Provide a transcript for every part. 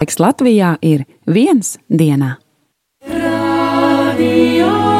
Laiks Latvijā ir viens dienā. Radio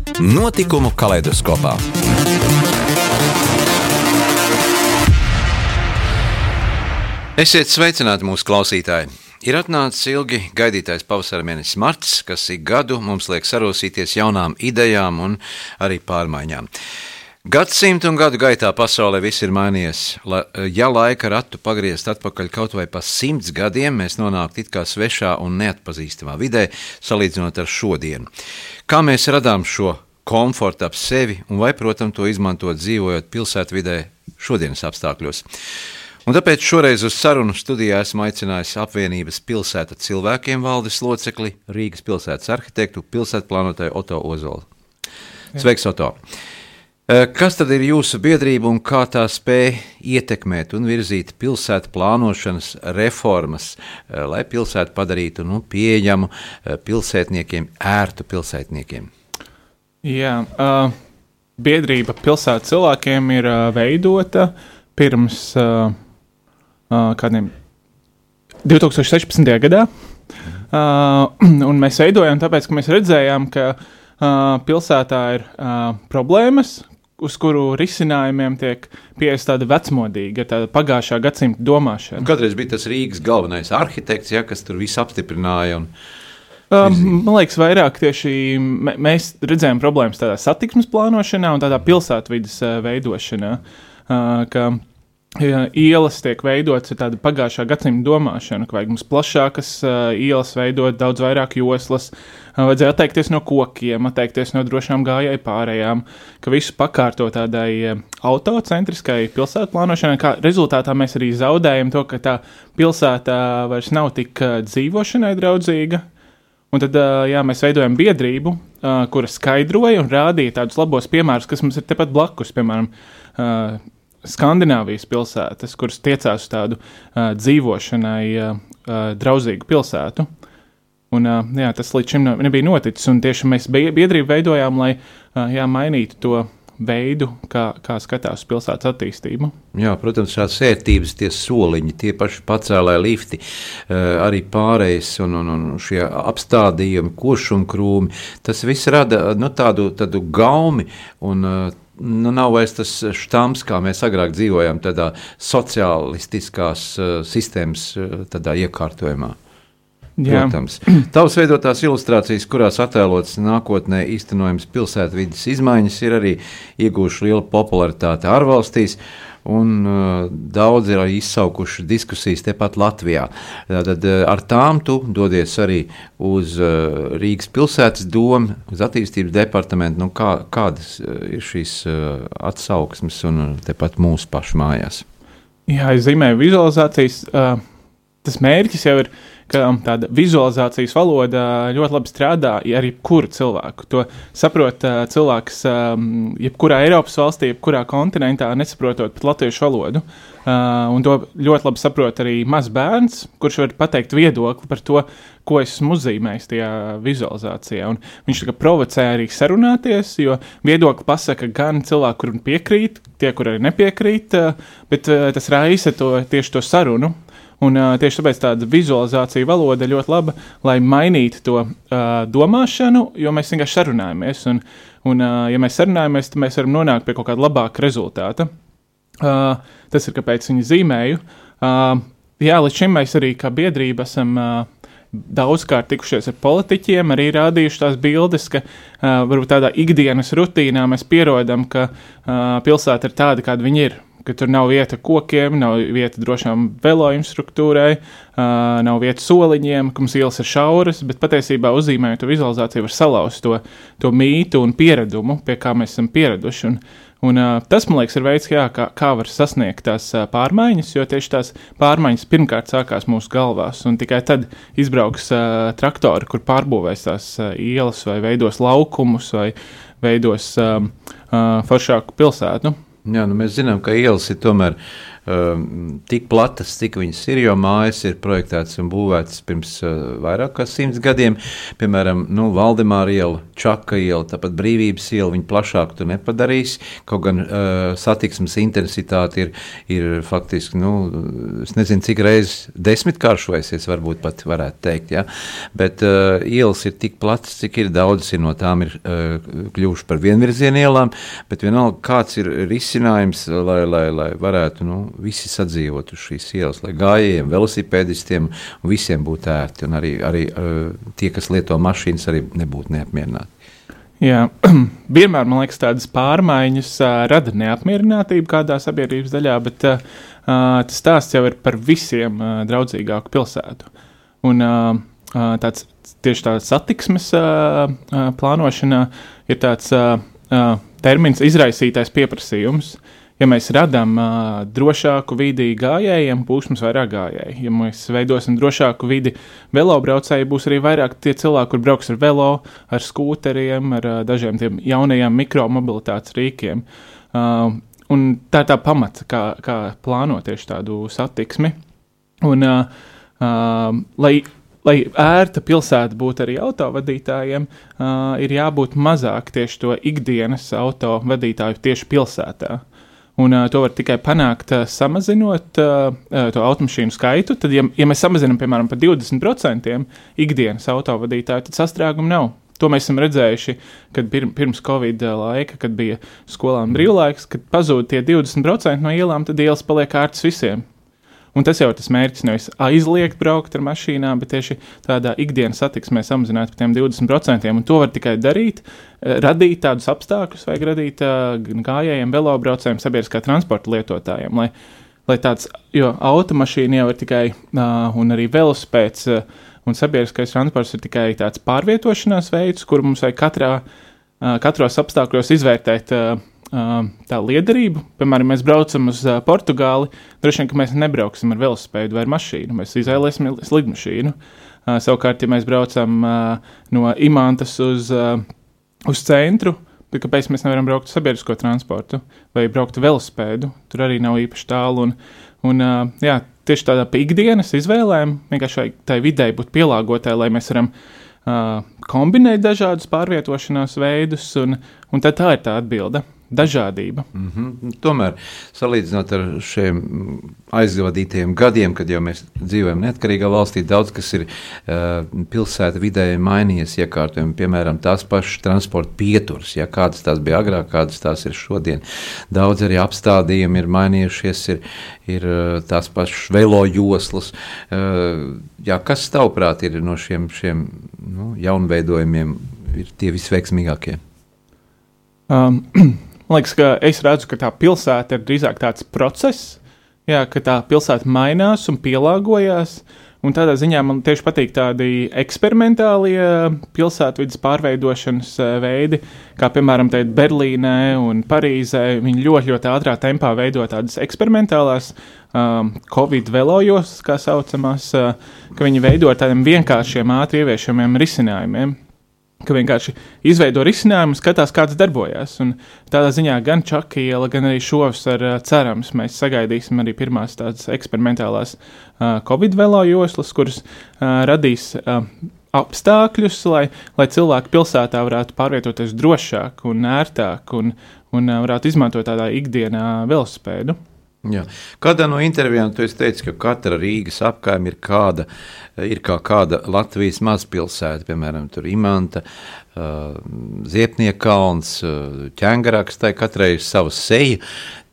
Notikumu kaleidoskopā. Esiet sveicināti mūsu klausītāji! Ir atnācis ilgi gaidītais pavasara mēnesis marts, kas ik gadu mums liek sarosīties jaunām idejām un arī pārmaiņām. Gadsimtu un gadu gaitā pasaulē viss ir mainījies. La, ja laika ratu pagriezt atpakaļ kaut vai pa simts gadiem, mēs nonāktu it kā svešā un neatpazīstamā vidē, salīdzinot ar šodienu. Kā mēs radām šo komfortu ap sevi un vai, protams, to izmantot dzīvojot pilsētvidē šodienas apstākļos? Un tāpēc šoreiz uz sarunu studijā esmu aicinājis apvienības pilsēta cilvēkiem valdes locekli, Rīgas pilsētas arhitektu, pilsētplānotāju Oto Ozolu. Sveiks, Oto! E, kas tad ir jūsu biedrība un kā tā spēj ietekmēt un virzīt pilsētu plānošanas reformas, e, lai pilsētu padarītu nu, pieejamu e, pilsētniekiem, ērtu pilsētniekiem? Jā, uh, biedrība pilsētu cilvēkiem ir uh, veidota pirms uh, uh, kādiem 2016. gadā. Uh, un mēs veidojām, tāpēc, ka mēs redzējām, ka uh, pilsētā ir uh, problēmas, uz kuru risinājumiem tiek pieeja tāda vecmodīga, tāda pagājušā gadsimta domāšana. Kādreiz bija tas Rīgas galvenais arhitekts, ja, kas tur visu apstiprināja. Un... Um, man liekas, vairāk tieši mēs redzējām problēmas tādā satiksmes plānošanā un tādā pilsētvidas uh, veidošanā. Uh, Ja ielas tiek veidotas ar tādu pagājušā gadsimta domāšanu, ka vajag mums plašākas uh, ielas, veidot daudz vairāk joslas, uh, vajadzēja atteikties no kokiem, atteikties no drošām gājēju pārējām, ka visu pakārto tādai uh, autocentriskai pilsētu plānošanai, kā rezultātā mēs arī zaudējam to, ka tā pilsēta vairs nav tik uh, dzīvošanai draudzīga. Un tad jā, mēs veidojam biedrību, kura skaidroja un rādīja tādus labos piemērus, kas mums ir tepat blakus, piemēram, Skandināvijas pilsētas, kuras tiecās uz tādu dzīvošanai draudzīgu pilsētu. Un, jā, tas līdz šim nebija noticis, un tieši mēs biedrību veidojām, lai jā, mainītu to veidu, kā, kā skatās pilsētas attīstību. Jā, protams, šādas vērtības, tie soliņi, tie paši pacēlē lifti, arī pārējais un, un, un šie apstādījumi, košumkrūmi, tas viss rada nu, tādu, tādu gaumi un nu, nav vairs tas štāms, kā mēs agrāk dzīvojām, tādā sociālistiskās uh, sistēmas uh, tādā iekārtojumā. Jā. Protams, tavs veidotās ilustrācijas, kurās attēlotas nākotnē īstenojams pilsētvidas izmaiņas, ir arī iegūšas lielu popularitāti ārvalstīs. Uh, un uh, daudz ir izsaukuši diskusijas tepat Latvijā. Tad uh, ar tām tu dodies arī uz uh, Rīgas pilsētas domu, uz attīstības departamentu. Nu, kā, kādas uh, ir šīs uh, atsauksmes un uh, tepat mūsu pašu mājās? Jā, es zīmēju vizualizācijas. Uh, tas mērķis jau ir ka tāda vizualizācijas valoda ļoti labi strādā ar jebkuru cilvēku. To saprot uh, cilvēks um, jebkurā Eiropas valstī, jebkurā kontinentā, nesaprotot pat latviešu valodu. Uh, un to ļoti labi saprot arī mazs bērns, kurš var pateikt viedokli par to, ko esmu uzzīmējis tajā vizualizācijā. Un viņš tā provocē arī sarunāties, jo viedokli pasaka gan cilvēki, kuriem piekrīt, tie, kur arī nepiekrīt, uh, bet tas raisa to, tieši to sarunu. Un, uh, tieši tāpēc tāda vizualizācija valoda ļoti laba, lai mainītu to uh, domāšanu, jo mēs vienkārši sarunājamies. Un, un uh, ja mēs sarunājamies, tad mēs varam nonākt pie kaut kāda labāka rezultāta. Uh, tas ir kāpēc viņi zīmēju. Uh, jā, līdz šim mēs arī kā biedrība esam. Uh, daudzkārt tikušies ar politiķiem, arī rādījuši tās bildes, ka uh, varbūt tādā ikdienas rutīnā mēs pierodam, ka uh, pilsēta ir tāda, kāda viņa ir ka tur nav vieta kokiem, nav vieta drošām velo infrastruktūrai, uh, nav vieta soliņiem, ka mums ielas ir šauras, bet patiesībā uzzīmējot to vizualizāciju var salauzt to, to mītu un pieradumu, pie kā mēs esam pieraduši. Un, Un, uh, tas, man liekas, ir veids, jā, kā, kā var sasniegt tās uh, pārmaiņas, jo tieši tās pārmaiņas pirmkārt sākās mūsu galvās, un tikai tad izbrauks uh, traktori, kur pārbūvēs tās uh, ielas, vai veidos laukumus, vai veidos um, uh, foršāku pilsētu. Jā, nu mēs zinām, ka ielas ir tomēr tik platas, cik viņas ir, jo mājas ir projektētas un būvētas pirms uh, vairāk kā simts gadiem. Piemēram, nu, Valdemāra iela, Čaka iela, tāpat Brīvības iela, viņa plašāk tu nepadarīs, kaut gan uh, satiksmes intensitāte ir, ir faktiski, nu, es nezinu, cik reizes desmitkāršojusies, varbūt pat varētu teikt, ja? bet uh, ielas ir tik platas, cik ir daudzas no tām ir uh, kļuvušas par vienvirzienu ielām, bet vienalga, kāds ir risinājums, lai, lai, lai varētu, nu, visi sadzīvot uz šīs ielas, lai gājējiem, velosipēdistiem visiem būtu ērti, un arī, arī uh, tie, kas lieto mašīnas, arī nebūtu neapmierināti. Jā, vienmēr man liekas, tādas pārmaiņas uh, rada neapmierinātību kādā sabiedrības daļā, bet uh, tas stāsts jau ir par visiem uh, draudzīgāku pilsētu. Un, uh, tāds, tieši tāds satiksmes uh, uh, plānošanā ir tāds uh, uh, termins izraisītais pieprasījums. Uh, ja mēs radām uh, drošāku vidi gājējiem, būs mums vairāk gājēji. Ja mēs veidosim drošāku vidi velobraucēji, būs arī vairāk tie cilvēki, kur brauks ar velo, ar skūteriem, ar uh, dažiem tiem jaunajiem mikromobilitātes rīkiem. Uh, un tā ir tā pamata, kā, kā plānot tieši tādu satiksmi. Un, uh, uh, lai lai ērta pilsēta būtu arī autovadītājiem, uh, ir jābūt mazāk tieši to ikdienas autovadītāju tieši pilsētā. Un uh, to var tikai panākt, uh, samazinot uh, to automašīnu skaitu. Tad, ja, ja mēs samazinām, piemēram, par 20% ikdienas autovadītāju, tad sastrēgumu nav. To mēs esam redzējuši, kad pir, pirms Covid laika, kad bija skolām brīvlaiks, kad pazūd tie 20% no ielām, tad ielas paliek ārtas visiem. Un tas jau ir tas mērķis, nevis aizliegt braukt ar mašīnām, bet tieši tādā ikdienas satiksmē samazināt par tiem 20%. Un to var tikai darīt, eh, radīt tādus apstākļus, vajag radīt uh, gan gājējiem, velobraucējiem, sabiedriskā transporta lietotājiem. Lai, lai tāds, jo automašīna jau ir tikai, uh, un arī velospēds uh, un sabiedriskais transports ir tikai tāds pārvietošanās veids, kur mums vajag katrā, katros apstākļos izvērtēt. Tā liederību. Piemēram, mēs braucam uz uh, Portugāli. Droši vien, ka mēs nebrauksim ar velosipēdu vai ar mašīnu. Mēs izvēlēsimies lidmašīnu. Uh, savukārt, ja mēs braucam uh, no Imantas uz, uz centru, tad kāpēc mēs nevaram braukt ar sabiedrisko transportu vai braukt ar velosipēdu? Tur arī nav īpaši tālu. Un, un, jā, tieši tādā ikdienas izvēlēm, vienkārši tai videi būt pielāgotai, lai mēs varam kombinēt dažādus pārvietošanās veidus, un, un tā ir tā atbilde dažādība. Mm -hmm. Tomēr, salīdzinot ar šiem aizvadītajiem gadiem, kad jau mēs dzīvojam neatkarīgā valstī, daudz kas ir uh, pilsēta vidē mainījies iekārtojumi, piemēram, tās pašas transporta pieturas, ja kādas tās bija agrāk, kādas tās ir šodien. Daudz arī apstādījumi ir mainījušies, ir, ir uh, tās pašas velo joslas. Uh, jā, kas tavuprāt ir no šiem, šiem nu, jaunveidojumiem, ir tie visveiksmīgākie? Um, Man liekas, ka es redzu, ka tā pilsēta ir drīzāk tāds process, jā, ka tā pilsēta mainās un pielāgojas. Un tādā ziņā man tieši patīk tādi eksperimentālie pilsētvidas pārveidošanas eh, veidi, kā piemēram Berlīnē un Parīzē. Viņi ļoti, ļoti ātrā tempā veido tādas eksperimentālās um, Covid velojos, kā saucamās, uh, ka viņi veido tādiem vienkāršiem, ātri ieviešamiem risinājumiem ka vienkārši izveido risinājumu, skatās, kāds darbojas. Tādā ziņā gan Čakiela, gan arī šovs ar cerams, mēs sagaidīsim arī pirmās tādas eksperimentālās uh, Covid velo joslas, kuras uh, radīs. Uh, apstākļus, lai, lai cilvēki pilsētā varētu pārvietoties drošāk un ērtāk un, un varētu izmantot tādā ikdienā velospēdu. Jā. Kādā no intervijām tu teici, ka katra Rīgas apkaime ir, kāda, ir kā kāda Latvijas mazpilsēta, piemēram, Imanta, uh, Ziepnieka kalns, uh, ķēngaraks, tai katrai ir sava seja,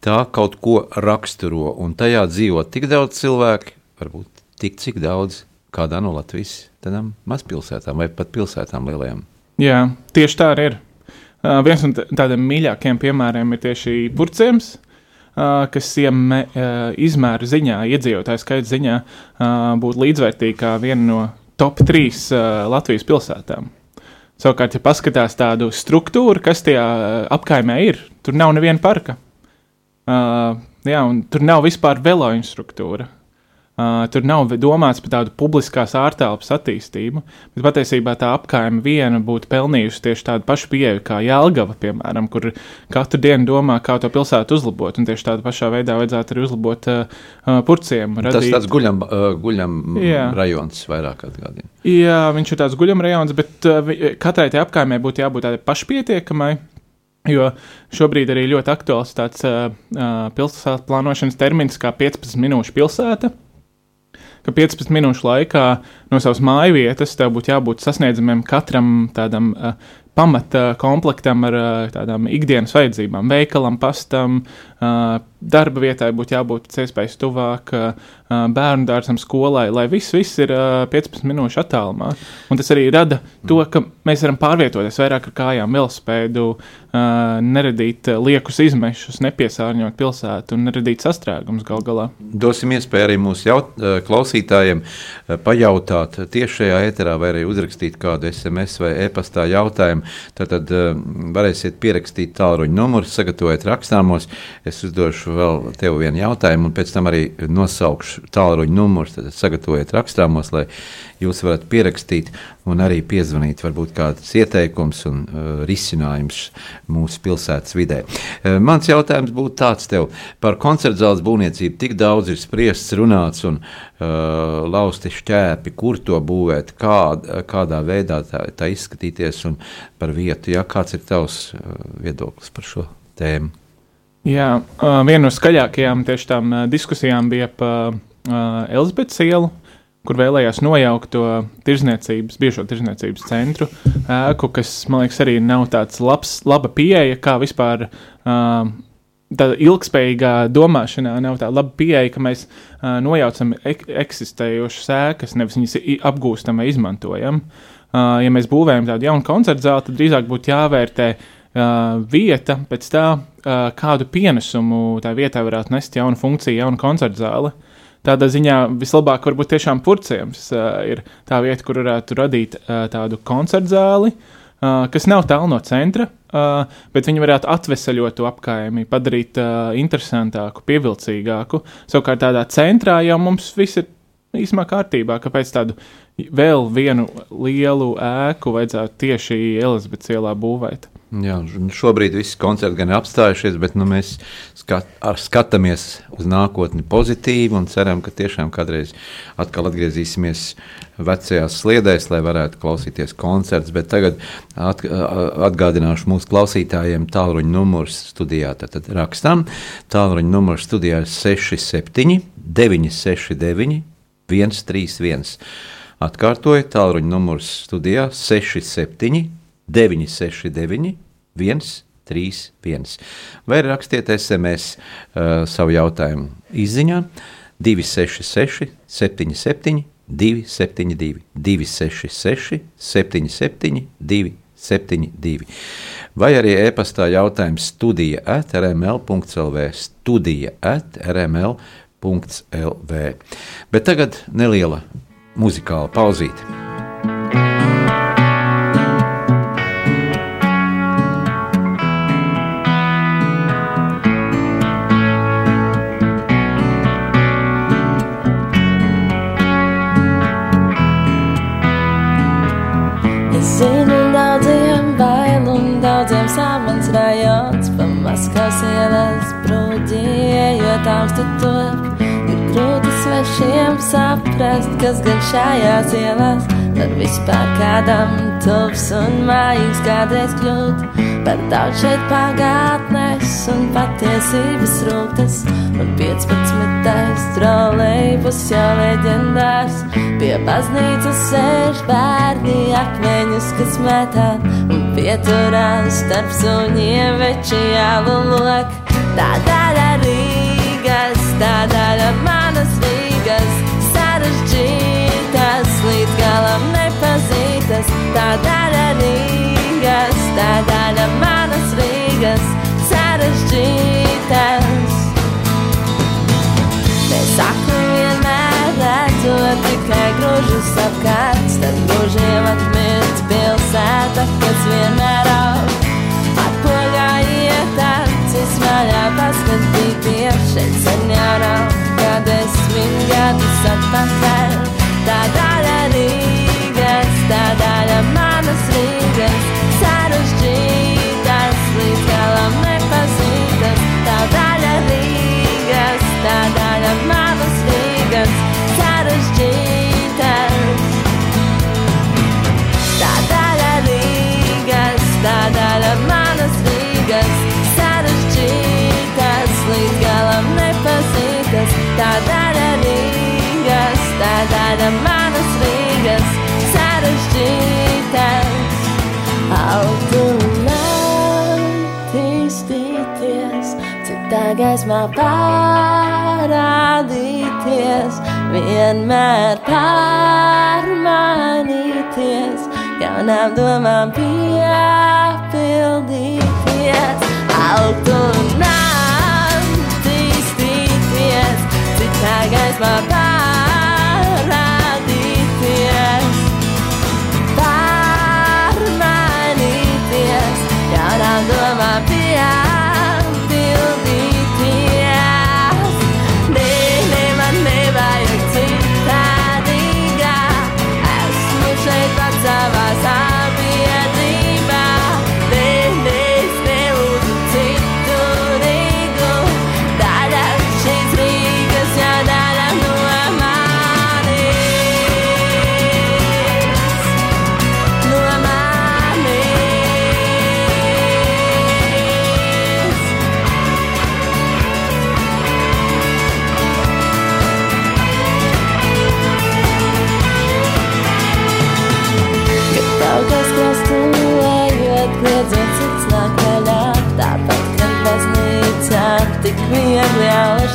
tā kaut ko raksturo, un tajā dzīvo tik daudz cilvēku, varbūt tik cik daudz kādā no Latvijas mazpilsētām vai pat pilsētām lielajām. Jā, tieši tā arī ir. Uh, viens no tādiem mīļākiem piemēriem ir tieši Purcēns, uh, kas ieme, uh, izmēra ziņā, iedzīvotāju skaita ziņā, būtu līdzvērtīga kā viena no top 3 uh, Latvijas pilsētām. Savukārt, ja paskatās tādu struktūru, kas tajā apkaimē ir, tur nav neviena parka. Uh, jā, un tur nav vispār velo infrastruktūra. Uh, tur nav domāts par tādu publiskās ārtelpas attīstību, bet patiesībā tā apkaime viena būtu pelnījusi tieši tādu pašu pieeju kā Jālgava, piemēram, kur katru dienu domā, kā to pilsētu uzlabot, un tieši tādā pašā veidā vajadzētu arī uzlabot uh, uh, purciem. Radīt... Tas tāds guļam, uh, guļam Jā. rajons vairāk atgādina. Jā, viņš ir tāds guļam rajons, bet uh, katrai tai apkaimē būtu jābūt tādai pašpietiekamai. Jo šobrīd arī ļoti aktuāls tāds uh, uh, pilsētas plānošanas termins kā 15 minūšu pilsēta ka 15 minūšu laikā no savas māju vietas tev būtu jābūt sasniedzamiem katram tādam uh, pamata komplektam ar uh, tādām ikdienas vajadzībām, veikalam, pastam, uh, darba vietai būtu jābūt pēc iespējas tuvāk uh, bērnu dārzam, skolai, lai viss, viss ir uh, 15 minūšu attālumā. Un tas arī rada to, ka mēs varam pārvietoties vairāk ar kājām, velospēdu, neradīt liekus izmešus, nepiesārņot pilsētu un neradīt sastrēgumus gal galā. Dosim iespēju arī mūsu jaut, klausītājiem pajautāt tieši šajā ēterā vai arī uzrakstīt kādu SMS vai e-pastā jautājumu. Tad, tad varēsiet pierakstīt tālruņa numuru, sagatavot rakstāmos. Es uzdošu uzdošu vēl tev vienu jautājumu, un pēc tam arī nosaukšu tālruņa numurus. Tad sagatavojiet rakstāmos, lai jūs varat pierakstīt un arī piezvanīt, varbūt kāds ieteikums un uh, risinājums mūsu pilsētas vidē. Uh, mans jautājums būtu tāds tev par koncertu zāles būvniecību. Tik daudz ir spriests, runāts un uh, lausti šķēpi, kur to būvēt, kā, kādā veidā tā, tā izskatīties un par vietu. Ja? Kāds ir tavs uh, viedoklis par šo tēmu? Jā, viena no skaļākajām tieši tām diskusijām bija par Elizabetes ielu, kur vēlējās nojaukt to tirzniecības, biežo tirzniecības centru ēku, kas, man liekas, arī nav tāds labs, laba pieeja, kā vispār. Tāda ilgspējīgā domāšanā nav tā laba pieeja, ka mēs uh, nojaucam ek eksistējošas ēkas, nevis viņas apgūstam vai izmantojam. Uh, ja mēs būvējam tādu jaunu koncertu zāli, tad drīzāk būtu jāvērtē uh, uh, vieta pēc tā, uh, kādu pienesumu tā vietā varētu nest jauna funkcija, jauna koncerta zāle. Tādā ziņā vislabāk varbūt tiešām purciems uh, ir tā vieta, kur varētu radīt uh, tādu koncerta zāli, uh, kas nav tālu no centra, uh, bet viņi varētu atvesaļot to apkaimi, padarīt uh, interesantāku, pievilcīgāku. Savukārt tādā centrā jau mums viss ir īsumā kārtībā, kāpēc tādu vēl vienu lielu ēku vajadzētu tieši Elizabetes ielā būvēt. Jā, šobrīd viss koncerts gan ir apstājušies, bet nu, mēs skat, skatāmies uz nākotni pozitīvi un ceram, ka tiešām kādreiz atkal atgriezīsimies vecajās sliedēs, lai varētu klausīties koncerts. Bet tagad at, atgādināšu mūsu klausītājiem tālruņa numurs studijā. Tad, tad rakstām tālruņa numurs studijā 67 969 131. Atkārtoju tālruņa numurs studijā 67 969, 131. Vai rakstiet SMS uh, savu jautājumu izziņā 266, 77, 272, 266, 77, 272. Vai arī e-pastā jautājums studija at rml.clv, studija at rml.clv. Bet tagad neliela muzikāla pauzīte. Augstu top Ir grūti svešiem saprast, kas gan šajās ielās. Tad vispār kādam tuvs un mājīgs kādreiz kļūt. Par daudz šeit pagātnes un patiesības rūktas Un 15. trolejbus jau leģendārs Pie baznīcas sēž bērni akmeņus, kas metā. Un pieturās starp suņiem veči jālulok Tā daļa Rīgas, tā daļa manas Rīgas, sarežģītas, līdz galam nepazītas. Tā daļa Rīgas, tā daļa manas Rīgas, sarežģītas. Mēs sakām vienmēr redzot tikai grožus apkārt, tad grožiem atmirt pilsēta, kas vienmēr sen jau nav, kad es mingadus atpakaļ. Tā Tā daļa Rīgas, tā daļa manas Rīgas, sarežģītas. Autu attīstīties, citā gaismā parādīties, vienmēr pārmainīties, jaunām domām piepildīties. Autu attīstīties, citā gaismā parādīties pārmainīties, jaunām domām piepildīties.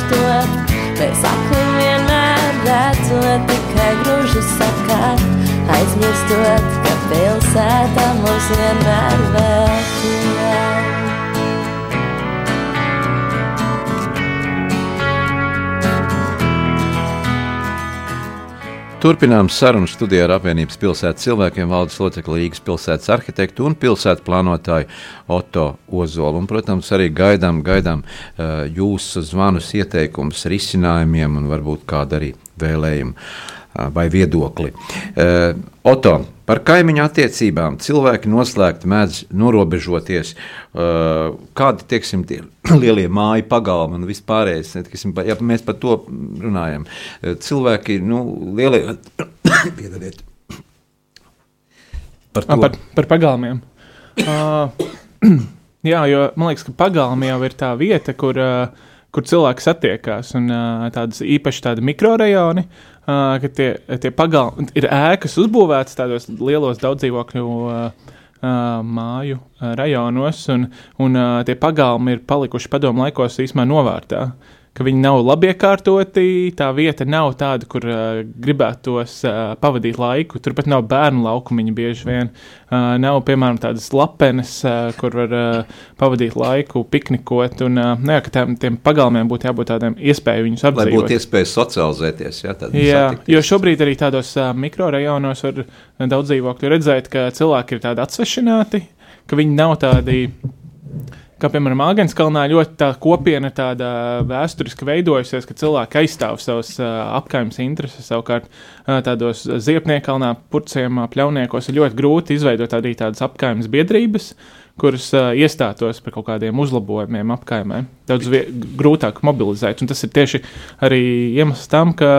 Alaštot. Mēs akli vienmēr redzot tikai grūžas apkārt, aizmirstot, ka pilsētā mūs vienmēr vērtībā. Turpinām sarunu studijā ar apvienības pilsētas cilvēkiem, valdes locekli Rīgas pilsētas arhitektu un pilsētu plānotāju Oto Ozolu. Un, protams, arī gaidām, gaidām uh, jūsu zvanus, ieteikumus, risinājumiem un varbūt kādu arī vēlējumu vai viedokli. Oto, par kaimiņu attiecībām cilvēki noslēgti mēdz norobežoties. Kādi, teiksim, tie lielie māju pagalmi un vispārējais, teiksim, pa- ja mēs par to runājam. Cilvēki, nu, lielie, piedodiet. Par to. Par, par pagalmiem. Uh, jā, jo man liekas, ka pagalmi jau ir tā vieta, kur, uh, kur cilvēki satiekās. Un uh, tādas īpaši tādi mikrorajoni, uh, ka tie, tie pagalmi ir ēkas uzbūvētas tādos lielos daudzdzīvokļu. Uh, uh, Māju uh, rajonos, un, un uh, tie pagalmi ir palikuši padomu laikos īstenībā novārtā. Ka viņi nav labi iekārtoti, tā vieta nav tāda, kur uh, gribētos uh, pavadīt laiku. Turpat nav bērnu laukumiņi bieži vien. Uh, nav, piemēram, tādas lapenes, uh, kur var uh, pavadīt laiku, piknikot. Un, uh, ne, ka tiem, tiem pagalmiem būtu jābūt tādiem iespēju viņus Lai apdzīvot. būtu iespēja socializēties. Jā, satikties. jo šobrīd arī tādos uh, mikrorajonos var daudz dzīvokļu redzēt, ka cilvēki ir tādi atsvešināti, ka viņi nav tādi. Kā piemēram, Agenskalnā ļoti tā kopiena tāda vēsturiski veidojusies, ka cilvēki aizstāv savas uh, apkaimes intereses. Savukārt uh, tādos ziepniekalnā, purcēmā, pļauniekos ir ļoti grūti izveidot arī tādas apkaimes biedrības, kuras uh, iestātos par kaut kādiem uzlabojumiem apkaimē. Daudz grūtāk mobilizēt. Un tas ir tieši arī iemesls tam, ka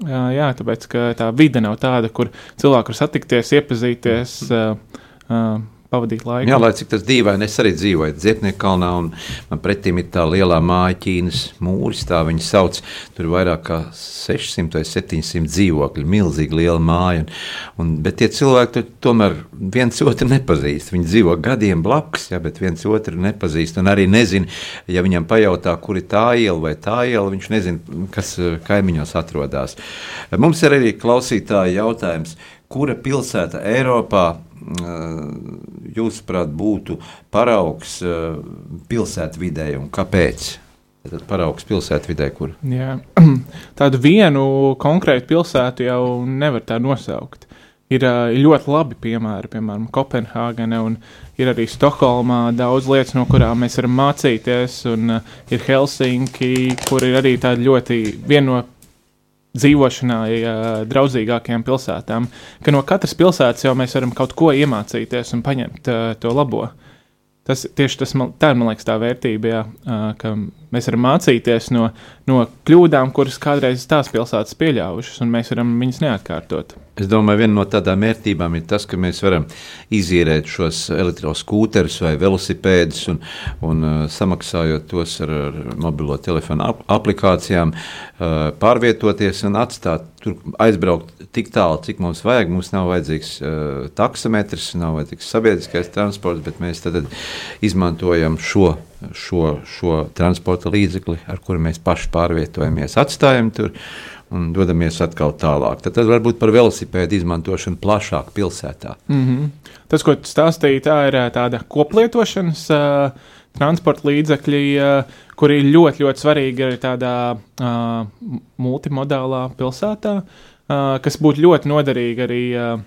Jā, tāpēc ka tā vide nav tāda, kur cilvēki var satikties, iepazīties, uh, uh, pavadīt laiku. Jā, lai cik tas dīvaini, es arī dzīvoju Ziepnieku kalnā, un man pretim ir tā lielā māja, Ķīnas mūris, tā viņi sauc. Tur ir vairāk kā 600 vai 700 dzīvokļi, milzīgi liela māja. Un, un, bet tie cilvēki tur tomēr viens otru nepazīst. Viņi dzīvo gadiem blakus, ja, bet viens otru nepazīst. Un arī nezina, ja viņam pajautā, kur ir tā iela vai tā iela, viņš nezina, kas eh, kaimiņos atrodas. Mums ir arī klausītāji jautājums, kura pilsēta Eiropā jūsuprāt, būtu paraugs pilsētvidē un kāpēc? Tad paraugs pilsētvidē, kur Jā. Tādu vienu konkrētu pilsētu jau nevar tā nosaukt. Ir uh, ļoti labi piemēri, piemēram, Kopenhāgene, un ir arī Stokholmā daudz lietas, no kurām mēs varam mācīties, un ir Helsinki, kur ir arī tāda ļoti viena no dzīvošanai uh, draudzīgākajām pilsētām, ka no katras pilsētas jau mēs varam kaut ko iemācīties un paņemt uh, to labo. Tas tieši tas, man, tā ir, man liekas, tā vērtība, jā, uh, ka mēs varam mācīties no, no kļūdām, kuras kādreiz tās pilsētas pieļāvušas, un mēs varam viņas neatkārtot. Es domāju, viena no tādām vērtībām ir tas, ka mēs varam izīrēt šos elektroskūterus vai velosipēdus un, un uh, samaksājot tos ar, ar mobilo telefonu ap aplikācijām, uh, pārvietoties un atstāt tur, aizbraukt tik tālu, cik mums vajag. Mums nav vajadzīgs uh, taksometrs, nav vajadzīgs sabiedriskais transports, bet mēs tad izmantojam šo šo, šo transporta līdzekli, ar kuru mēs paši pārvietojamies, atstājam tur un dodamies atkal tālāk. Tad, tad varbūt par velosipēdu izmantošanu plašāk pilsētā. Mm -hmm. Tas, ko tu stāstīji, tā ir ā, tāda koplietošanas uh, transporta līdzekļi, uh, kuri ir ļoti, ļoti svarīgi arī tādā uh, multimodālā pilsētā, uh, kas būtu ļoti noderīgi arī. Uh,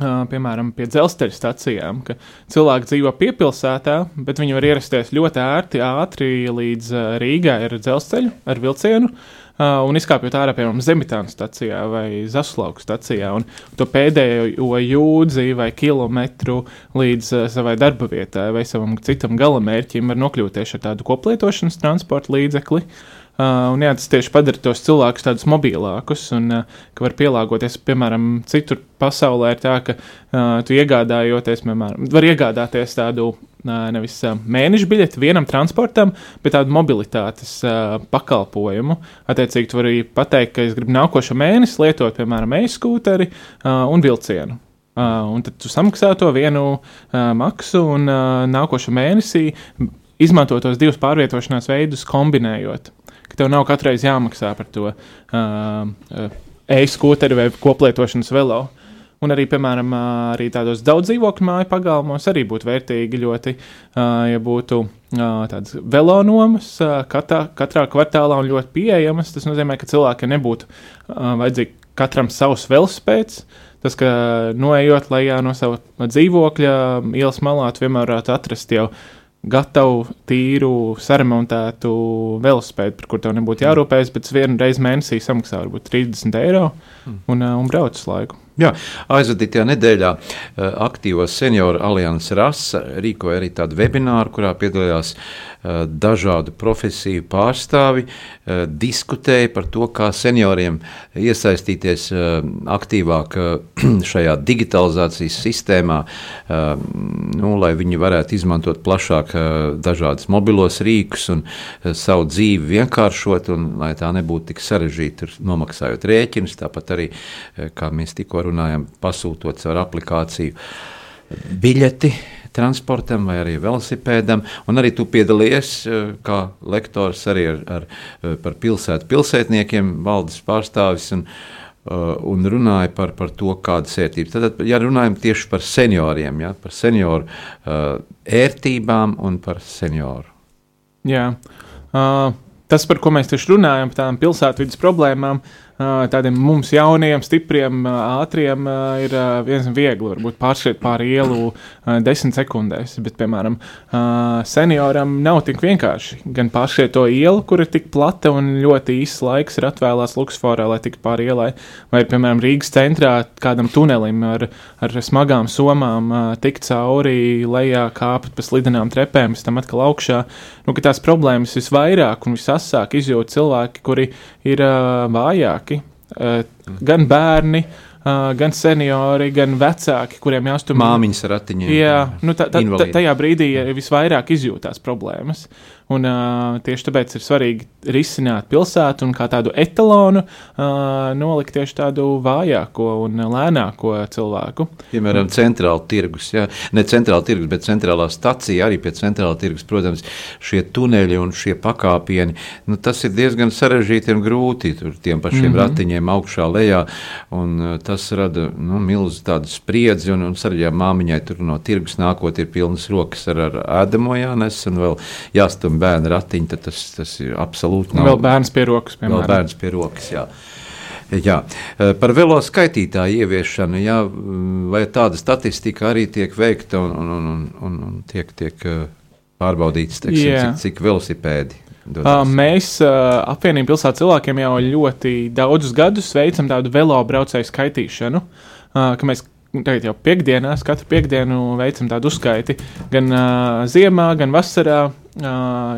piemēram, pie dzelzceļa stacijām, ka cilvēki dzīvo piepilsētā, bet viņi var ierasties ļoti ērti, ātri līdz Rīgai ar dzelzceļu, ar vilcienu. Un izkāpjot ārā, piemēram, Zemitāna stacijā vai Zaslauka stacijā, un to pēdējo jūdzi vai kilometru līdz savai darba vietai vai savam citam galamērķim var nokļūt tieši ar tādu koplietošanas transporta līdzekli. Uh, Uh, un jā, tas tieši padara tos cilvēkus tādus mobilākus, un uh, ka var pielāgoties, piemēram, citur pasaulē ir tā, ka uh, tu iegādājoties, piemēram, var iegādāties tādu uh, nevis uh, mēneša biļeti vienam transportam, bet tādu mobilitātes uh, pakalpojumu. Attiecīgi, tu vari pateikt, ka es gribu nākošo mēnesi lietot, piemēram, e-skūteri un vilcienu. Un tad tu samaksā to vienu maksu, un nākošo mēnesī izmanto tos divus pārvietošanās veidus, kombinējot tev nav katreiz jāmaksā par to uh, e-skūteri vai koplietošanas velo. Un arī, piemēram, arī tādos daudz dzīvokļu māju pagalmos arī būtu vērtīgi ļoti, ja būtu tādas velonomas katrā, katrā kvartālā un ļoti pieejamas. Tas nozīmē, ka cilvēkiem nebūtu vajadzīgi katram savs velospēds. Tas, ka noejot lejā no sava dzīvokļa, ielas malā, tu vienmēr varētu atrast jau uh, gatavu, tīru, saremontētu velosipēdu, par kuru tev nebūtu jārūpējas, bet vienu reizi mēnesī samaksā varbūt 30 eiro un, un, un brauc uz laiku. Jā, aizvadītajā nedēļā eh, aktīvo senioru alianses rasa rīkoja arī tādu webināru, kurā piedalījās eh, dažādu profesiju pārstāvi, eh, diskutēja par to, kā senioriem iesaistīties aktīvāk šajā digitalizācijas sistēmā, nu, lai viņi varētu izmantot plašāk dažādas mobilos rīkus un savu dzīvi vienkāršot, un lai tā nebūtu tik sarežģīta, nomaksājot rēķinus, tāpat arī, kā mēs tikko runājam, pasūtot caur aplikāciju biļeti transportam vai arī velosipēdam. Un arī tu piedalījies eh, kā lektors arī ar, ar, eh, par pilsētu pilsētniekiem, valdes pārstāvis. Un, uh, Un runāja par, par to, kādas vērtības. Tad, ja runājam tieši par senioriem, ja, par senioru uh, ērtībām un par senioru. Jā, uh, tas, par ko mēs tieši runājam, par tādām pilsētvidas problēmām, uh, tādiem mums jauniem, stipriem, ātriem ir viens viegli, varbūt pārskriet pāri ielu desmit sekundēs, bet, piemēram, senioram nav tik vienkārši gan pārskriet to ielu, kur ir tik plata un ļoti īsts laiks ir atvēlēts Luksforā, lai tiktu pāri ielai, vai, piemēram, Rīgas centrā kādam tunelim ar, ar smagām somām tikt cauri lejā, kāpt pa slidenām trepēm, pēc tam atkal augšā. Nu, tās problēmas visvairāk un visasāk izjūt cilvēki, kuri ir vājāki gan bērni, uh, gan seniori, gan vecāki, kuriem jāstumj māmiņas ratiņiem. Jā, nu, tā, tā, tā, tajā brīdī visvairāk izjūtās problēmas. Un, uh, tieši tāpēc ir svarīgi risināt pilsētu un kā tādu etalonu uh, nolikt tieši tādu vājāko un lēnāko cilvēku. Piemēram, centrāla tirgus, jā. ne centrāla tirgus, bet centrālā stacija arī pie centrāla tirgus. Protams, šie tuneļi un šie pakāpieni, nu, tas ir diezgan sarežģīti un grūti tur tiem pašiem mm -hmm. ratiņiem augšā, lejā, un tas rada nu, milzu tādu spriedzi, un, un sarežģījā māmiņai tur no tirgus nākot ir pilnas rokas ar, ar ēdamo jānes un vēl jāstum bērnu ratiņu, tad tas, tas ir absolūti nav. Vēl bērns pie rokas, Vēl piemēram. bērns pie rokas. Jā. Jā. Eh, Par velo skaitītāju ieviešanu, jā, mm, vai tāda statistika arī tiek veikta un, un, un, un, un, tiek, tiek eh, pārbaudīts, teiksim, Jā. cik, cik velosipēdi Uh, dodas? mēs uh, apvienībā pilsētas cilvēkiem jau ļoti daudzus gadus veicam tādu velobraucēju skaitīšanu, ka mēs tagad jau piekdienās, katru piekdienu veicam tādu uzskaiti gan uh, ziemā, gan vasarā, uh,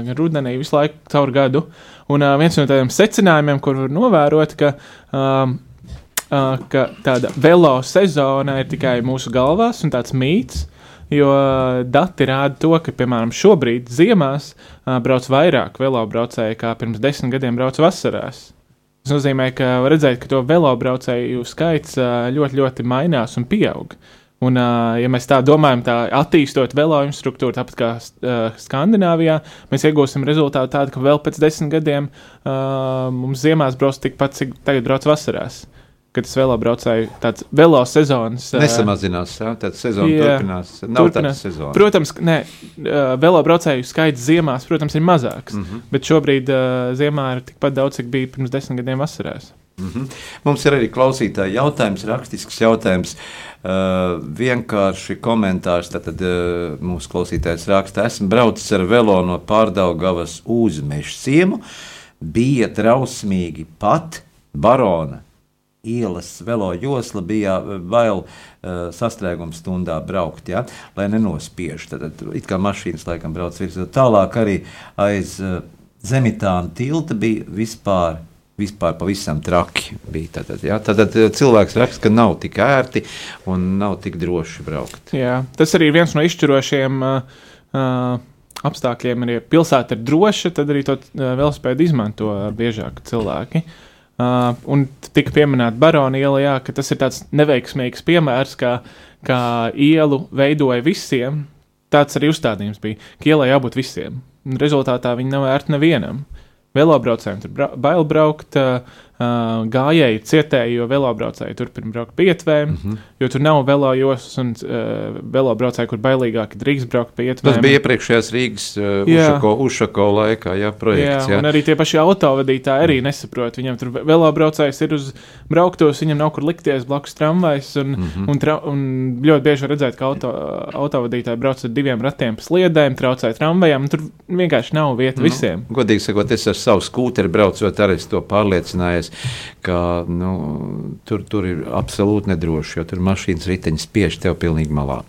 gan rudenī, visu laiku caur gadu. Un uh, viens no tādiem secinājumiem, kur var novērot, ka, um, uh, ka tāda velo sezona ir tikai mūsu galvās un tāds mīts. Jo uh, dati rāda to, ka, piemēram, šobrīd ziemās uh, brauc vairāk velobraucēju kā pirms desmit gadiem brauc vasarās. Tas nozīmē, ka redzēt, ka to velobraucēju skaits ļoti, ļoti mainās un pieaug. Un, ja mēs tā domājam, tā attīstot velo infrastruktūru, tāpat kā Skandināvijā, mēs iegūsim rezultātu tādu, ka vēl pēc desmit gadiem mums ziemās brauc tikpat, cik tagad brauc vasarās. Kad tas velobraucēju tāds velo sezonas Nesamazinās, jā, tad sezona Jā. turpinās. Nav Turpinās. tāda sezona. Protams, nē, ā, velobraucēju skaits ziemās, protams, ir mazāks. Mm. -hmm. Bet šobrīd uh, ziemā ir tikpat daudz, cik bija pirms desmit gadiem vasarās. Mhm. Mums ir arī klausītāji jautājums, rakstisks jautājums. Uh, vienkārši komentārs. Tad uh, mūsu klausītājs raksta, esmu braucis ar velo no pārdaugavas uz meža ciemu. Bija trausmīgi pat barona ielas velo josla bija vēl uh, sastrēguma stundā braukt, ja, lai nenospiež. Tad, tad it kā mašīnas laikam brauc virsū. Tālāk arī aiz uh, zemitāna tilta bija vispār. Vispār pavisam traki bija. Tātad, ja? Tātad eh, cilvēks raksta, ka nav tik ērti un nav tik droši braukt. Jā, tas arī ir viens no izšķirošiem uh, uh, apstākļiem. Ja pilsēta ir droša, tad arī to uh, velospēdu izmanto biežāk cilvēki. Uh, un tika pieminēta Barona iela, jā, ka tas ir tāds neveiksmīgs piemērs, kā, kā ielu veidoja visiem. Tāds arī uzstādījums bija, ka ielai jābūt visiem. Un rezultātā viņi nav ērti nevienam. Velobraucējiem tur bra bail braukt, uh, uh, gājēji cietēji, jo velobraucēji turpina braukt pa ietvēm, mm Mhm. -hmm. jo tur nav velo joslas un uh, velobraucēji, kur bailīgāk drīkst braukt pa ietvēm. Tas bija iepriekšējās Rīgas uh. Ušako, Ušako laikā, jā, projekts. Jā, Jā, un arī tie paši autovadītāji arī nesaprot. Viņam tur velobraucējs ir uz brauktos, viņam nav kur likties blakus tramvajs. Un, mm. -hmm. un, tra, un ļoti bieži var redzēt, ka auto, autovadītāji brauc ar diviem ratiem pa sliedēm, traucē tramvajam. un Tur vienkārši nav vieta Nu, visiem. Godīgi sakot, es ar savu skūteri braucot, arī to pārliecinājies, ka nu, tur, tur ir absolūti nedroši, jo tur mašīnas riteņi spiež tev pilnīgi malā.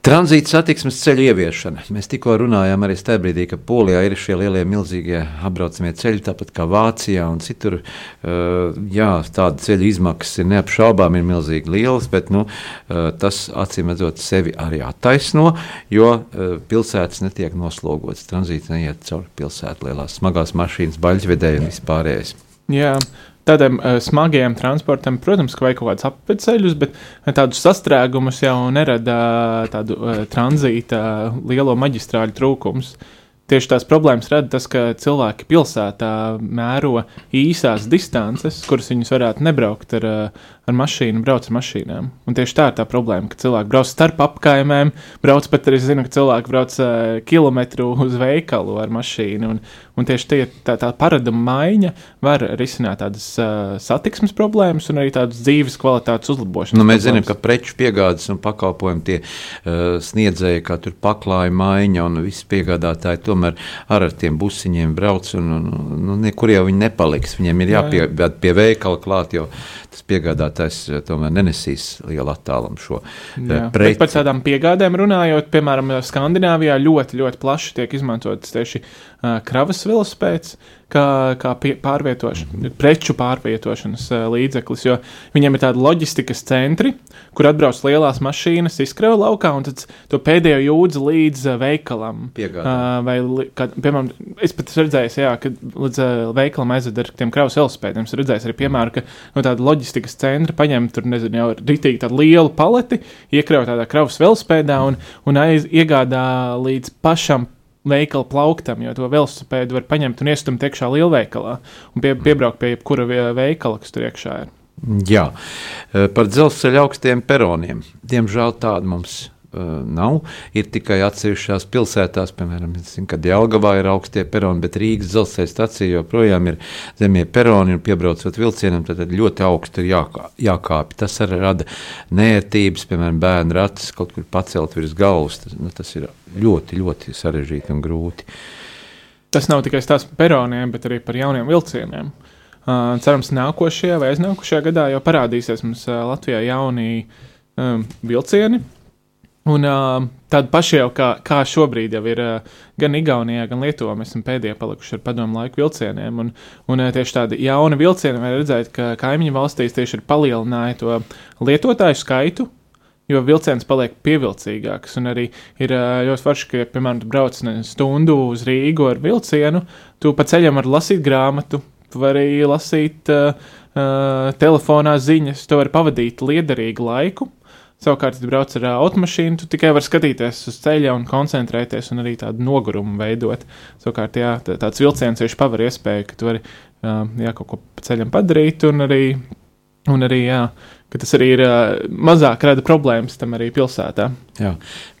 Tranzīta satiksmes ceļu ieviešana. Mēs tikko runājām arī tajā brīdī, ka Polijā ir šie lielie, milzīgie apbraucamie ceļi, tāpat kā Vācijā un citur. Uh, jā, tāda ceļu izmaksas ir neapšaubām ir milzīgi lielas, bet nu, uh, tas acīm redzot sevi arī attaisno, jo uh, pilsētas netiek noslogotas. Tranzīts neiet cauri pilsētu lielās smagās mašīnas, baļķvedēji un vispārējais. Jā. Tādiem uh, smagiem transportam, protams, ka vajag kaut kādus apceļus, bet uh, tādus sastrēgumus jau nerada uh, tādu uh, tranzīta uh, lielo maģistrāļu trūkums. Tieši tās problēmas rada tas, ka cilvēki pilsētā mēro īsās distances, kuras viņus varētu nebraukt ar, uh, ar mašīnu, brauc ar mašīnām. Un tieši tā ir tā problēma, ka cilvēki brauc starp apkaimēm, brauc pat arī, zinu, ka cilvēki brauc uh, kilometru uz veikalu ar mašīnu. Un, un tieši tie, tā, tā paraduma maiņa var risināt tādas uh, satiksmes problēmas un arī tādas dzīves kvalitātes uzlabošanas. Nu, mēs zinām, problēmas. ka preču piegādes un pakalpojumu tie uh, sniedzēji, kā tur paklāja maiņa un visi piegādātāji, tomēr ar, ar tiem busiņiem brauc un, un, un nu, nekur jau viņi nepaliks. Viņiem ir Jā, jā. jāpie pie veikala klāt, jo tas piegādātājs eh, tomēr nenesīs lielu attālumu šo eh, preci. par tādām piegādēm runājot, piemēram, Skandināvijā ļoti, ļoti plaši tiek izmantotas tieši uh, kravas velospēds, kā, kā pārvietošana, preču pārvietošanas uh, līdzeklis. Jo viņiem ir tādi loģistikas centri, kur atbrauc lielās mašīnas, izkrauj laukā un to pēdējo jūdzi līdz uh, veikalam. Piegādē. Uh, vai, kad, piemēram, es pat esmu redzējis, jā, ka līdz uh, veikalam aizved ar tiem kravas velospēdiem. Es redzēju arī piemēru, ka no tāda loģistikas centra paņem tur, nezinu, jau ritīgi tādu lielu paleti, iekrauj tādā kravas velospēdā un, un aiz, iegādā līdz pašam veikala plauktam, jo to velosipēdu var paņemt un iestumt iekšā lielveikalā un pie, piebraukt pie jebkura veikala, kas tur iekšā ir. Jā, par dzelzceļa augstiem peroniem. Diemžēl tāda mums uh, nav. Ir tikai atsevišķās pilsētās, piemēram, zinu, kad Jelgavā ir augstie peroni, bet Rīgas dzelzceļa stacija joprojām ir zemie peroni un piebraucot vilcienam, tad ļoti augsti ir jākā, jākāpj. Tas arī rada nērtības, piemēram, bērnu ratus kaut kur pacelt virs galvas. Tas, nu, tas ir ļoti, ļoti sarežģīti un grūti. Tas nav tikai stāsts par peroniem, bet arī par jauniem vilcieniem. Uh, cerams, nākošajā vai aiznākošajā gadā jau parādīsies mums uh, Latvijā jauni um, vilcieni. Un uh, tādi paši jau kā, kā šobrīd jau ir uh, gan Igaunijā, gan Lietuvā. Mēs esam pēdējie palikuši ar padomu laiku vilcieniem. Un, un uh, tieši tādi jauni vilcieni var redzēt, ka kaimiņu valstīs tieši ir palielināja to lietotāju skaitu jo vilciens paliek pievilcīgāks. Un arī ir ļoti forši, ka, piemēram, brauc stundu uz Rīgu ar vilcienu, tu pa ceļam vari lasīt grāmatu, tu vari lasīt uh, uh, telefonā ziņas, tu vari pavadīt liederīgu laiku. Savukārt, ja brauc ar automašīnu, tu tikai vari skatīties uz ceļa un koncentrēties, un arī tādu nogurumu veidot. Savukārt, jā, tāds vilciens tieši paver iespēju, ka tu vari uh, jā, kaut ko pa ceļam padarīt, un arī, un arī jā, ka tas arī ir uh, mazāk rada problēmas tam arī pilsētā. Jā.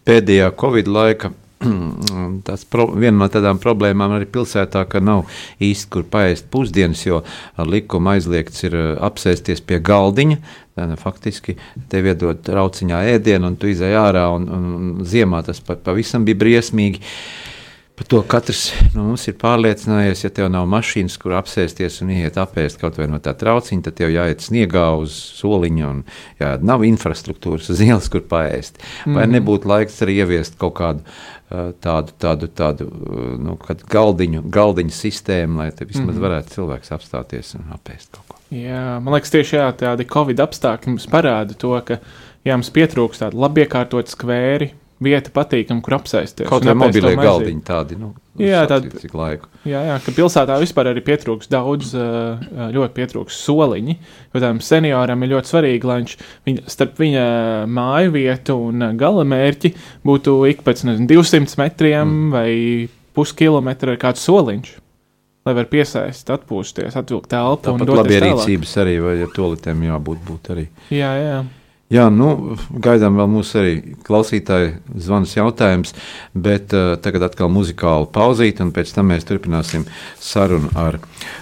Pēdējā Covid laika. Tas pro, viena no tādām problēmām arī pilsētā, ka nav īsti kur paēst pusdienas, jo ar likumu aizliegts ir apsēsties pie galdiņa. Tad, faktiski tev iedod trauciņā ēdienu, un tu izai ārā, un, un ziemā tas pavisam bija briesmīgi. Par to katrs no mums ir pārliecinājies, ja tev nav mašīnas, kur apsēsties un iet apēst kaut vai no tā trauciņa, tad tev jāiet sniegā uz soliņa un jā, nav infrastruktūras uz ielas, kur paēst. Vai mm. nebūtu laiks arī ieviest kaut kādu tādu, tādu, tādu nu, galdiņu, galdiņu sistēmu, lai te vismaz mm. varētu cilvēks apstāties un apēst kaut ko. Jā, man liekas, tieši jā, tādi Covid apstākļi mums parāda to, ka jā, mums pietrūkst tādu labi iekārtotu skvēri, vieta patīkama, kur apsēsties. Kaut kā mobilie galdiņi tādi. Nu, jā, tādi cik laiku. Jā, jā, ka pilsētā vispār arī pietrūks daudz, ļoti pietrūks soliņi. Jo tam senioram ir ļoti svarīgi, lai viņš viņa, starp viņa māju vietu un gala mērķi būtu ik pēc nezinu, 200 metriem mm. vai puskilometra kāds soliņš. Lai var piesaistīt, atpūsties, atvilkt telpu. Tāpat labierīcības arī, vai ar tolitēm jābūt būt arī. Jā, jā. Jā, nu, gaidām vēl mūsu arī klausītāju zvanus jautājums, bet uh, tagad atkal muzikāla pauzīte, un pēc tam mēs turpināsim sarunu ar,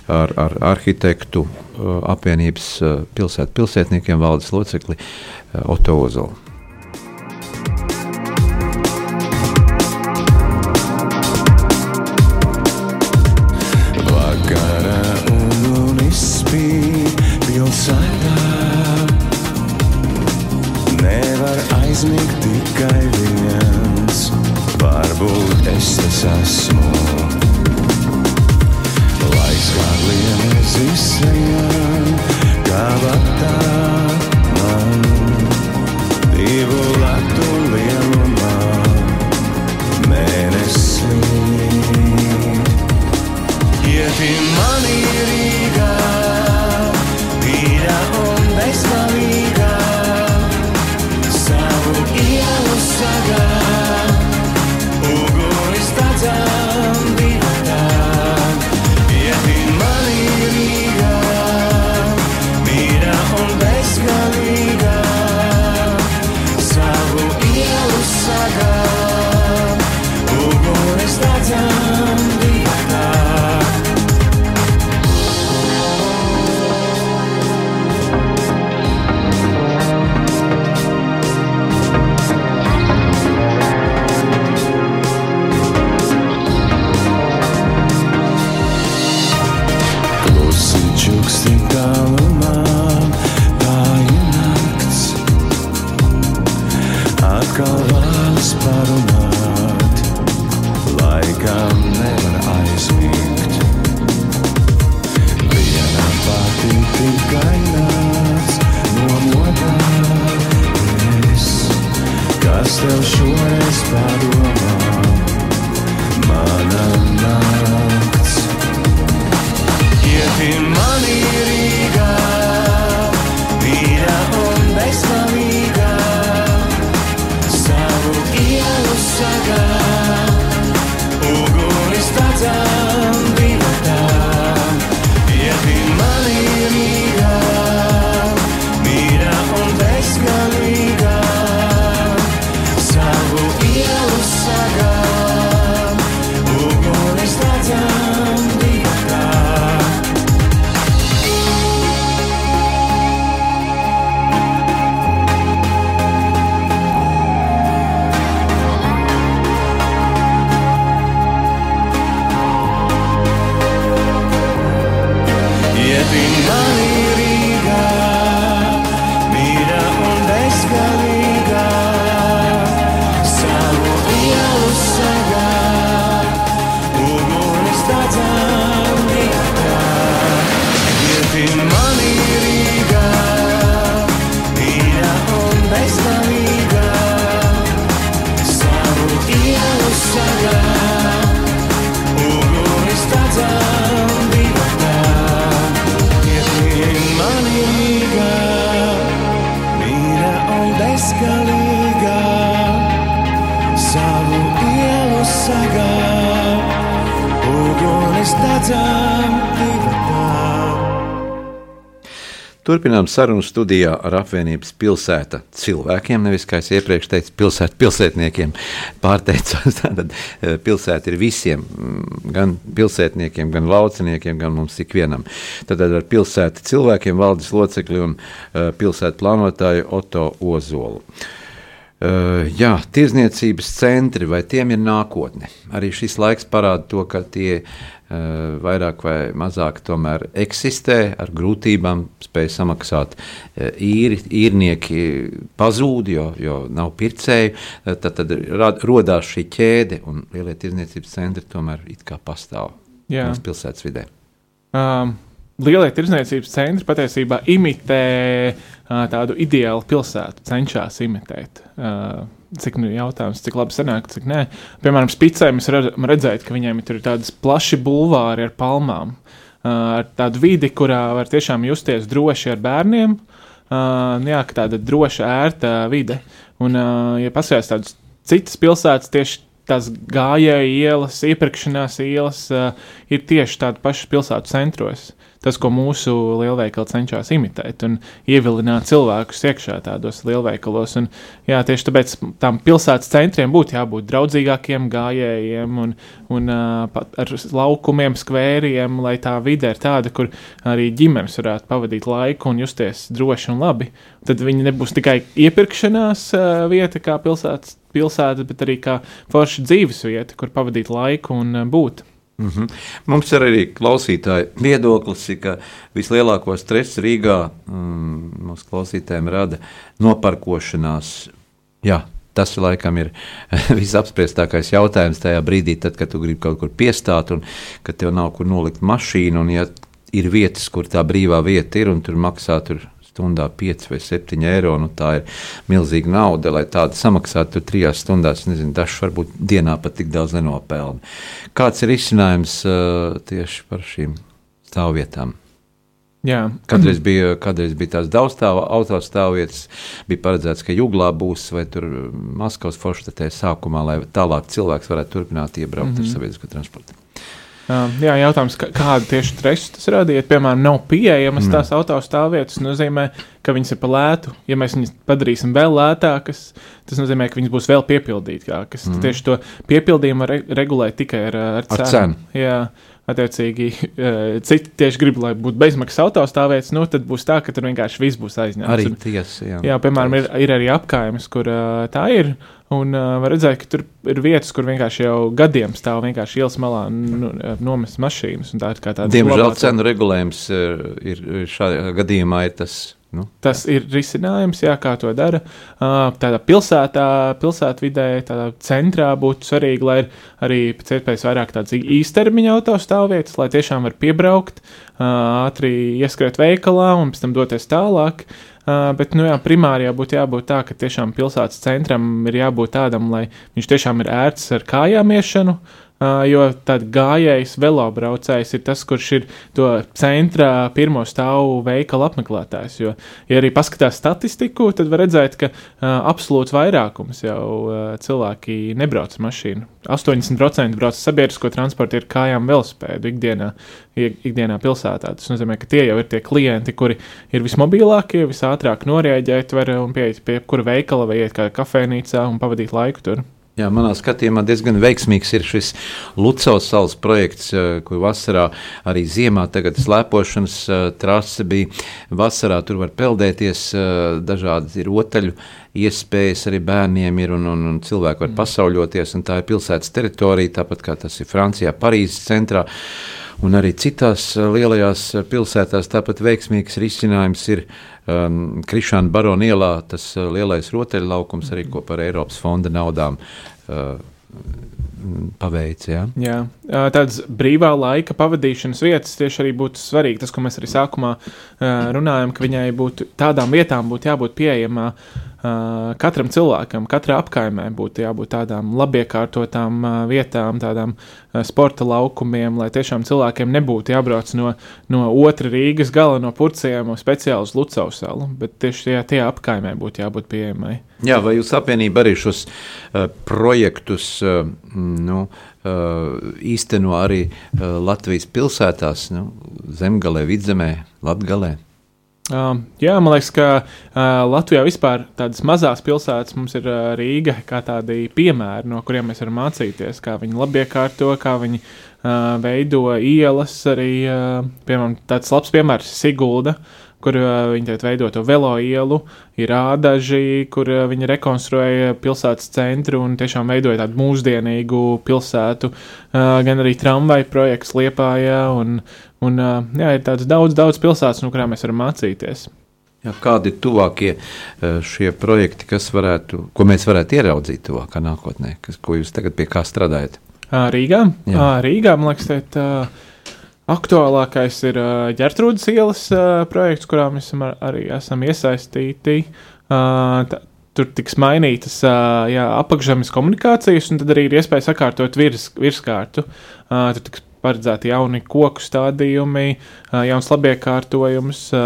ar, ar arhitektu uh, apvienības uh, pilsētu pilsētniekiem valdes locekli uh, Oto Ozolu. Uguns dedzām divatā. Turpinām sarunu studijā ar apvienības pilsēta cilvēkiem, nevis kā es iepriekš teicu, pilsēta pilsētniekiem. Pārteicos, tātad eh, pilsēta ir visiem, mm, gan pilsētniekiem, gan lauciniekiem, gan mums ikvienam. Tad ar pilsēta cilvēkiem valdes locekļi un eh, pilsēta plānotāju Oto Ozolu. Uh, jā, tirzniecības centri, vai tiem ir nākotne? Arī šis laiks parāda to, ka tie uh, vairāk vai mazāk tomēr eksistē, ar grūtībām spēj samaksāt uh, īri, īrnieki pazūd, jo, jo nav pircēju. Uh, tad, tad rad, rodās šī ķēde, un lielie tirzniecības centri tomēr it kā pastāv Jā. pilsētas vidē. Um, lielie tirdzniecības centri patiesībā imitē uh, tādu ideālu pilsētu, cenšas imitēt. Uh, cik nu jautājums, cik labi sanāk, cik nē. Piemēram, Spicē mēs redzēt, ka viņiem ir tādas plaši bulvāri ar palmām, uh, ar tādu vidi, kurā var tiešām justies droši ar bērniem. Uh, jā, tāda droša, ērta vide. Un, uh, ja paskatās tādas citas pilsētas, tieši tās gājēju ielas, iepirkšanās ielas uh, ir tieši tādas pašas pilsētu centros. Tas, ko mūsu lielveikali cenšas imitēt un ievilināt cilvēkus iekšā tādos lielveikalos. Un, jā, tieši tāpēc tam pilsētas centriem būtu jābūt draudzīgākiem gājējiem un, un uh, ar laukumiem, skvēriem, lai tā vide ir tāda, kur arī ģimenes varētu pavadīt laiku un justies droši un labi. Tad viņi nebūs tikai iepirkšanās uh, vieta, kā pilsētas pilsēta, bet arī kā forša dzīves vieta, kur pavadīt laiku un būt. Mm -hmm. Mums ir arī klausītāji viedoklis, ka vislielāko stresu Rīgā mm, mūsu klausītājiem rada noparkošanās. Jā, tas laikam ir visapspriestākais jautājums tajā brīdī, tad, kad tu gribi kaut kur piestāt un ka tev nav kur nolikt mašīnu. Un, ja ir vietas, kur tā brīvā vieta ir un tur maksā tur stundā 5 vai 7 eiro. Nu, tā ir milzīga nauda, lai tādu samaksātu trijās stundās. Nezinu, dažs varbūt dienā pat tik daudz nenopelna. Kāds ir izcinājums uh, tieši par šīm stāvvietām? Jā, Kādreiz bija, kādreiz bija tās daudzstāvu autostāvvietas, bija paredzēts, ka Juglā būs vai tur Maskavas forštatē sākumā, lai tālāk cilvēks varētu turpināt iebraukt mm -hmm. ar sabiedrisko transportu. Uh, jā, jautājums, kā- kādu tieši stresu tas radīja. Piemēram, nav pieejamas tās autostāvvietas. Tas nozīmē, ka viņas ir pa lētu. Ja mēs viņus padarīsim vēl lētākas, tas nozīmē, ka viņas būs vēl piepildītākas. Mm. Tieši to piepildījumu re regulēt tikai ar, ar cenu. cenu. Jā, attiecīgi, eh, citi tieši grib, lai būtu bezmaksas autostāvvietas, nu tad būs tā, ka tur vienkārši viss būs aizņemts. Arī tiesa. Jā, Jā, piemēram, ir, ir arī apgājums, kur uh, tā ir. Un uh, redzēt, ka tur ir vietas, kur vienkārši jau gadiem stāv vienkārši ielas malā nu, nomest mašīnas. Tā ir tāda Diemžēl glabāta- cenu regulējums ir ir šādā gadījumā ir tas. Nu, Tas ir risinājums, jā, kā to dara. Uh, tādā pilsētā, pilsētvidē, tādā centrā būtu svarīgi, lai ir arī pēc iespējas vairāk tādas īstermiņa autostāvvietas, lai tiešām var piebraukt, uh, ātri ieskriet veikalā un pēc tam doties tālāk. Uh, bet, nu jā, primāri jābūt, jābūt tā, ka tiešām pilsētas centram ir jābūt tādam, lai viņš tiešām ir ērts ar kājām iešanu, Uh, jo tad gājējs, velobraucējs ir tas, kurš ir to centrā pirmo stāvu veikala apmeklētājs. Jo, ja arī paskatās statistiku, tad var redzēt, ka uh, absolūts vairākums jau uh, cilvēki nebrauc mašīnu. 80% brauc sabiedrisko transportu, ir kājām velospēdu ikdienā, ik- ikdienā pilsētā. Tas nozīmē, ka tie jau ir tie klienti, kuri ir vismobilākie, visātrāk norēģēt, var un pieiet pie jebkura veikala vai iet kādā kafejnīcā un pavadīt laiku tur. Jā, manā skatījumā diezgan veiksmīgs ir šis Lucas salas projekts, kur vasarā arī ziemā tagad slēpošanas trase bija. Vasarā tur var peldēties, dažādi ir rotaļu iespējas arī bērniem ir un, un, un cilvēki var pasauļoties, un tā ir pilsētas teritorija, tāpat kā tas ir Francijā, Parīzes centrā. Un arī citās eh, lielajās eh, pilsētās tāpat veiksmīgs risinājums ir um, Krišāna Barona ielā, tas uh, lielais rotaļlaukums, arī ko par Eiropas fonda naudām uh, paveic. Ja? Jā, tādas brīvā laika pavadīšanas vietas tieši arī būtu svarīgi. Tas, ko mēs arī sākumā ā, runājam, ka viņai būtu tādām vietām būtu jābūt pieejamām katram cilvēkam, katrai apkaimē būtu jābūt tādām labiekārtotām ā, vietām, tādām ā, sporta laukumiem, lai tiešām cilvēkiem nebūtu jābrauc no, no otra Rīgas gala, no purciem speciāli uz Lucau salu, bet tieši tajā, tajā apkaimē būtu jābūt pieejamai. Jā, vai jūs apvienība arī šos uh, projektus uh, nu, uh, īsteno arī uh, Latvijas pilsētās, nu, Zemgalē, Vidzemē, Latgalē? Uh, jā, man liekas, ka uh, Latvijā vispār tādas mazas pilsētas mums ir uh, Rīga, kā tādi piemēri, no kuriem mēs varam mācīties, kā viņi labi iekārto, kā viņi uh, veido ielas. Arī, uh, piemēram, tāds labs piemērs ir Sigulda, kur uh, viņi tagad veido to velo ielu, ir ādaži, kur uh, viņi rekonstruēja pilsētas centru un tiešām veidoja tādu mūsdienīgu pilsētu, uh, gan arī tramvaju projekts Liepājā, un, un jā, ir tāds daudz, daudz pilsētas, no kurām mēs varam mācīties. Jā, kādi ir tuvākie šie projekti, kas varētu, ko mēs varētu ieraudzīt tuvākā nākotnē, kas, ko jūs tagad pie kā strādājat? Rīgā, Jā. Rīgā man liekas, tā aktuālākais ir ā, ģērtrūdas ielas ā, projekts, kurā mēs ar, arī esam iesaistīti. Ā, tā- Tur tiks mainītas ā, jā, apakšzemes komunikācijas, un tad arī ir iespēja sakārtot virs, virskārtu. Ā, Tur tiks paredzēti jauni koku stādījumi, ā, jauns labiekārtojums. ā,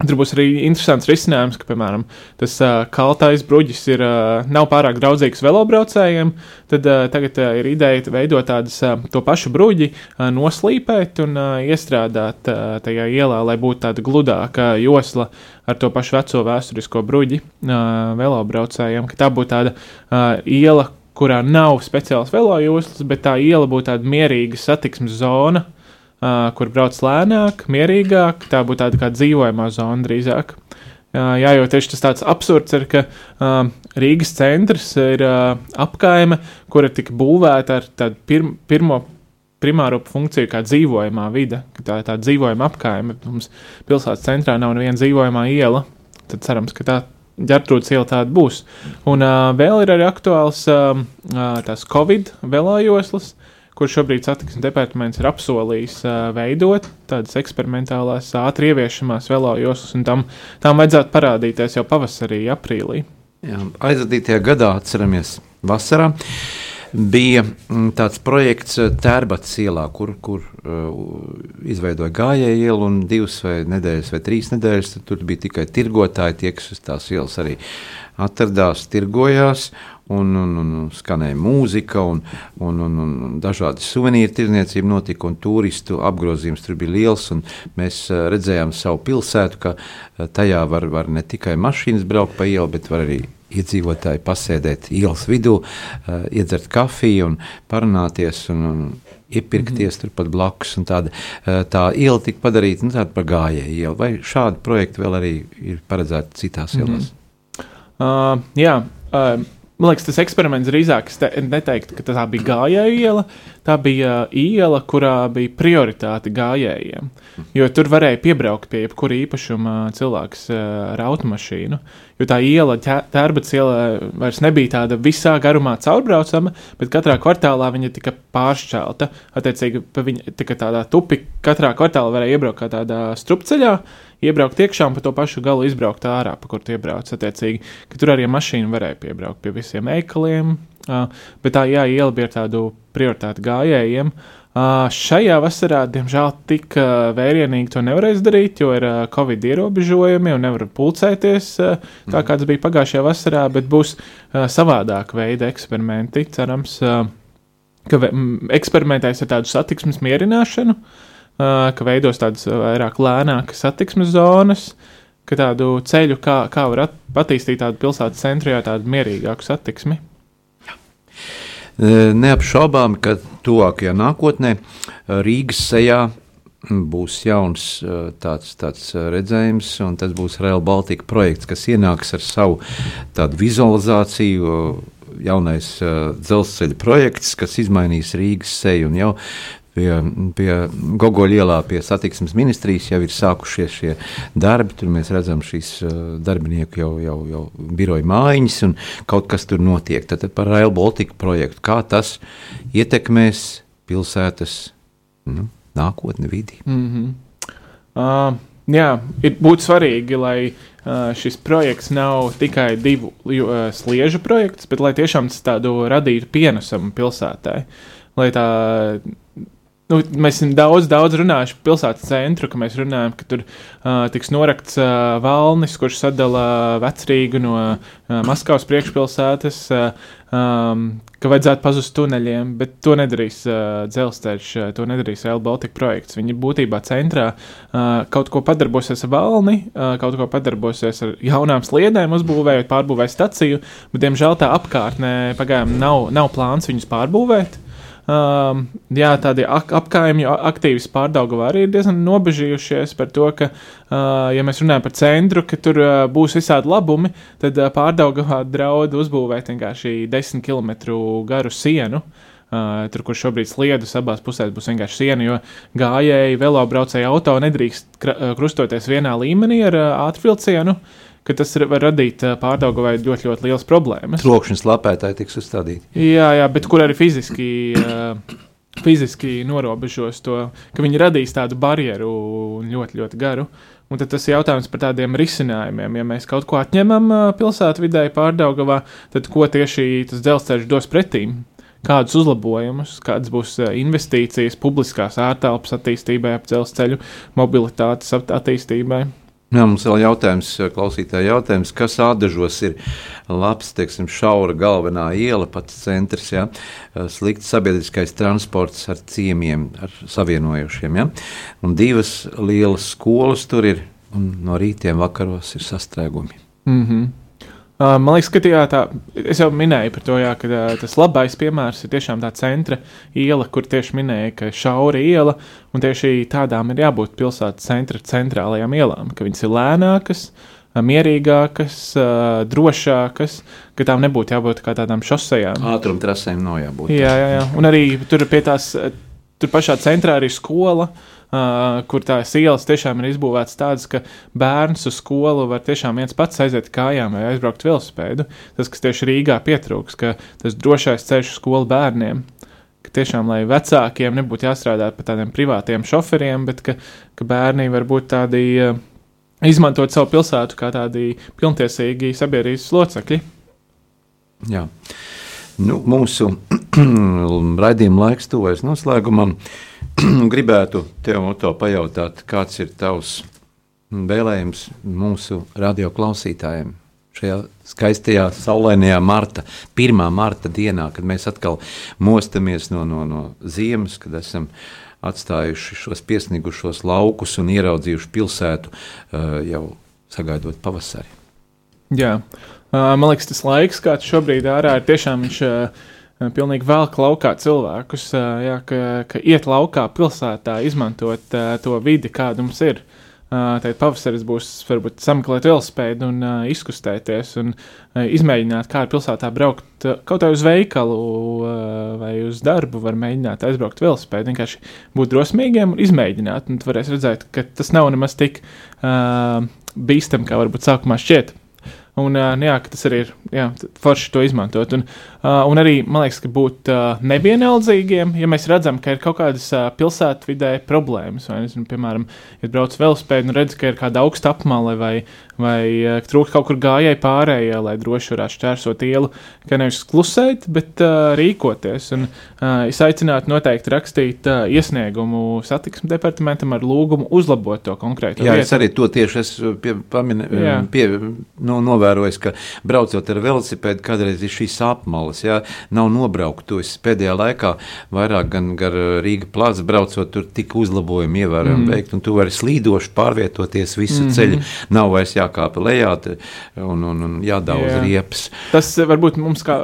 Tur būs arī interesants risinājums, ka, piemēram, tas uh, kaltais bruģis ir, uh, nav pārāk draudzīgs velobraucējiem. Tad uh, tagad uh, ir ideja veidot tādas uh, to pašu bruģi, uh, noslīpēt un uh, iestrādāt uh, tajā ielā, lai būtu tāda gludāka josla ar to pašu veco vēsturisko bruģi uh, velobraucējiem. Tā būtu tāda uh, iela, kurā nav speciāls velojoslas, bet tā iela būtu tāda mierīga satiksmes zona uh, kur brauc lēnāk, mierīgāk. Tā būtu tāda kā dzīvojamā zona drīzāk. Uh, jā, jo tieši tas tāds absurds ir, ka uh, Rīgas centrs ir uh, apkaime, kura tika būvēta ar tādu pirm, pirmo primāro funkciju kā dzīvojamā vide, tā ir tā dzīvojama apkaime. Mums pilsētas centrā nav neviena dzīvojamā iela, tad cerams, ka tā ģērtrūdas iela tāda būs. Un uh, vēl ir arī aktuāls uh, uh, tās Covid velojoslas, kur šobrīd satiksmes departaments ir apsolījis uh, veidot tādas eksperimentālās, ātri ieviešamās velojoslas, un tam, tam vajadzētu parādīties jau pavasarī, aprīlī. Jā, aizvadītajā gadā, atceramies, vasarā bija mm, tāds projekts Tērbats ielā, kur, kur uh, izveidoja gājēju ielu un divas vai nedēļas vai trīs nedēļas. Tur bija tikai tirgotāji, tie, kas uz tās ielas arī atradās, tirgojās. Un, un, un skanēja mūzika, un, un, un, un dažādi suvenīri tirdzniecība notika, un turistu apgrozījums tur bija liels. Mēs eh, redzējām savu pilsētu, ka eh, tajā var, var ne tikai mašīnas braukt pa ielu, bet arī iedzīvotāji pasēdēt ielas vidū, uh, iedzert kafiju un parunāties un, un iepirkties mm. turpat blakus. un Tāda, uh, tā iela tika padarīta nu, par gājēju ielu. Vai šādi projekti vēl arī ir paredzēti citās Mhm. ielās? Uh, jā, uh, man liekas, tas eksperiments drīzāk te, neteiktu, ka tā bija gājēju iela. Tā bija uh, iela, kurā bija prioritāte gājējiem. Jo tur varēja piebraukt pie jebkura īpašuma cilvēks uh, ar automašīnu. Jo tā iela, tērbats iela, vairs nebija tāda visā garumā caurbraucama, bet katrā kvartālā viņa tika pāršķelta. Attiecīgi, viņa tika tādā tupi, katrā kvartālā varēja iebraukt kā tādā strupceļā, iebraukt iekšā un pa to pašu galu izbraukt ārā, pa kur tie brauc. Attiecīgi, ka tur arī mašīna varēja piebraukt pie visiem eikaliem, bet tā jā, iela bija ar tādu prioritāti gājējiem. Šajā vasarā, diemžēl, tik vērienīgi to nevarēs darīt, jo ir covid ierobežojumi un nevar pulcēties uh, tā, kāds bija pagājušajā vasarā, bet būs savādāk veida eksperimenti. Cerams, ka eksperimentēs ar tādu satiksmes mierināšanu, uh, ka veidos tādas vairāk lēnākas satiksmes zonas, ka tādu ceļu, kā, kā var at, attīstīt tādu pilsētas centrā, tādu mierīgāku satiksmi. Neapšaubām, ka tuvākajā nākotnē Rīgas sejā būs jauns tāds, tāds redzējums, un tas būs Real Baltica projekts, kas ienāks ar savu tādu vizualizāciju. Jaunais uh, dzelzceļa projekts, kas izmainīs Rīgas seju. Un jau pie, pie Gogoļa ielā, pie satiksmes ministrijas jau ir sākušies šie darbi. Tur mēs redzam šīs uh, darbinieku jau, jau, jau biroja mājiņas, un kaut kas tur notiek. Tad par Rail Baltica projektu, kā tas ietekmēs pilsētas nu, nākotni, vidi. Mm -hmm. uh, jā, ir būtu svarīgi, lai uh, šis projekts nav tikai divu uh, sliežu projekts, bet lai tiešām tas tādu radītu pienesumu pilsētai. Lai tā Nu, mēs esam daudz, daudz runājuši par pilsētas centru, ka mēs runājam, ka tur uh, tiks norakts uh, valnis, kurš sadala vecrīgu no uh, Maskavas priekšpilsētas, uh, um, ka vajadzētu pazust tuneļiem, bet to nedarīs uh, dzelzceļš, uh, to nedarīs Rail Baltica projekts. Viņi būtībā centrā uh, kaut ko padarbosies ar valni, uh, kaut ko padarbosies ar jaunām sliedēm, uzbūvējot, pārbūvēt staciju, bet, diemžēl, tā apkārtnē pagaidām nav, nav plāns viņus pārbūvēt. Um, jā, tādi ak apkaimju aktīvisti pārdaugavā arī ir diezgan nobežījušies par to, ka, uh, ja mēs runājam par centru, ka tur uh, būs visādi labumi, tad uh, pārdaugavā draud uzbūvēt vienkārši 10 km garu sienu. Uh, tur, kur šobrīd sliedas abās pusēs, būs vienkārši siena, jo gājēji, velobraucēji auto nedrīkst krustoties vienā līmenī ar uh, ātrvilcienu. Uh, ka tas var radīt pārdaugavai ļoti, ļoti liels problēmas. Trokšņa slapētāji tiks uzstādīti. Jā, jā, bet kur arī fiziski. Uh, Fiziski norobežos to, ka viņi radīs tādu barjeru ļoti, ļoti garu. Un tad tas ir jautājums par tādiem risinājumiem. Ja mēs kaut ko atņemam pilsētvidē, pārdaugavā, tad ko tieši tas dzelzceļš dos pretīm? kādus uzlabojumus, kādas būs investīcijas publiskās ārtelpas attīstībai, ap dzelzceļu mobilitātes attīstībai. Jā, mums vēl jautājums, klausītāja jautājums, kas ādažos ir labs, teiksim, šaura galvenā iela, pats centrs, ja? slikts sabiedriskais transports ar ciemiem, ar savienojušiem, ja? un divas lielas skolas tur ir, un no rītiem vakaros ir sastrēgumi. Mm -hmm. Man liekas, ka jā, tā, es jau minēju par to, jā, ka tas labais piemērs ir tiešām tā centra iela, kur tieši minēja, ka šaura iela, un tieši tādām ir jābūt pilsētas centra centrālajām ielām, ka viņas ir lēnākas, mierīgākas, drošākas, ka tām nebūtu jābūt kā tādām šosejām. Ātrumtrasēm nav jābūt. Jā, jā, jā, un arī tur pie tās, tur pašā centrā ir skola. Uh, uh, kur tās ielas tiešām ir izbūvētas tādas, ka bērns uz skolu var tiešām viens pats aiziet kājām vai aizbraukt velosipēdu. Tas, kas tieši Rīgā pietrūks, ka tas drošais ceļš uz skolu bērniem. Ka tiešām, lai vecākiem nebūtu jāstrādā pa tādiem privātiem šoferiem, bet ka, ka bērni var būt tādi, uh, izmantot savu pilsētu kā tādi pilntiesīgi sabiedrības locekļi. Jā. Nu, mūsu raidījuma laiks tuvojas noslēgumam. Gribētu tev to pajautāt, kāds ir tavs vēlējums mūsu radioklausītājiem šajā skaistajā, saulainajā marta, 1. marta dienā, kad mēs atkal mostamies no, no, no ziemas, kad esam atstājuši šos piesnigušos laukus un ieraudzījuši pilsētu uh, jau sagaidot pavasari. Jā, man liekas, tas laiks, kāds šobrīd ārā ir tiešām viņš. Uh, pilnīgi velk laukā cilvēkus, jā, ka, ka iet laukā pilsētā, izmantot to vidi, kāda mums ir. Tad pavasaris būs varbūt sameklēt velospēdu un uh, izkustēties un uh, izmēģināt, kā ar pilsētā braukt uh, kaut vai uz veikalu uh, vai uz darbu, var mēģināt aizbraukt velospēdu, vienkārši būt drosmīgiem un izmēģināt. Un varēs redzēt, ka tas nav nemaz tik uh, bīstam, kā varbūt sākumā šķiet. Un, uh, jā, tas arī ir jā, forši to izmantot. Un, uh, un arī man liekas, ka būt uh, nevienaldzīgiem, ja mēs redzam, ka ir kaut kādas uh, pilsētvidē problēmas, vai, nezinu, piemēram, ja brauc velospēdu un redz, ka ir kāda augsta apmale vai, vai uh, trūkst kaut kur gājēji pārējie, lai droši varētu šķērsot ielu, ka nevis klusēt, bet uh, rīkoties. Un, uh, es aicinātu noteikti rakstīt uh, iesniegumu satiksmes departamentam ar lūgumu uzlabot to konkrēto Jā, vietu. es arī to tieši esmu pie, no, novērojis, ka braucot ar velosipēdu, kādreiz ir šīs apmales, jā, nav nobraukt. To es pēdējā laikā vairāk gan gar Rīga plāca braucot, tur tik uzlabojumi ievērojami mm. veikt, un tu vari slīdoši pārvietoties visu mm -hmm. ceļu. Nav vairs jākāpa lejā un, un, un jādaudz Jā. riepas. Tas varbūt mums kā,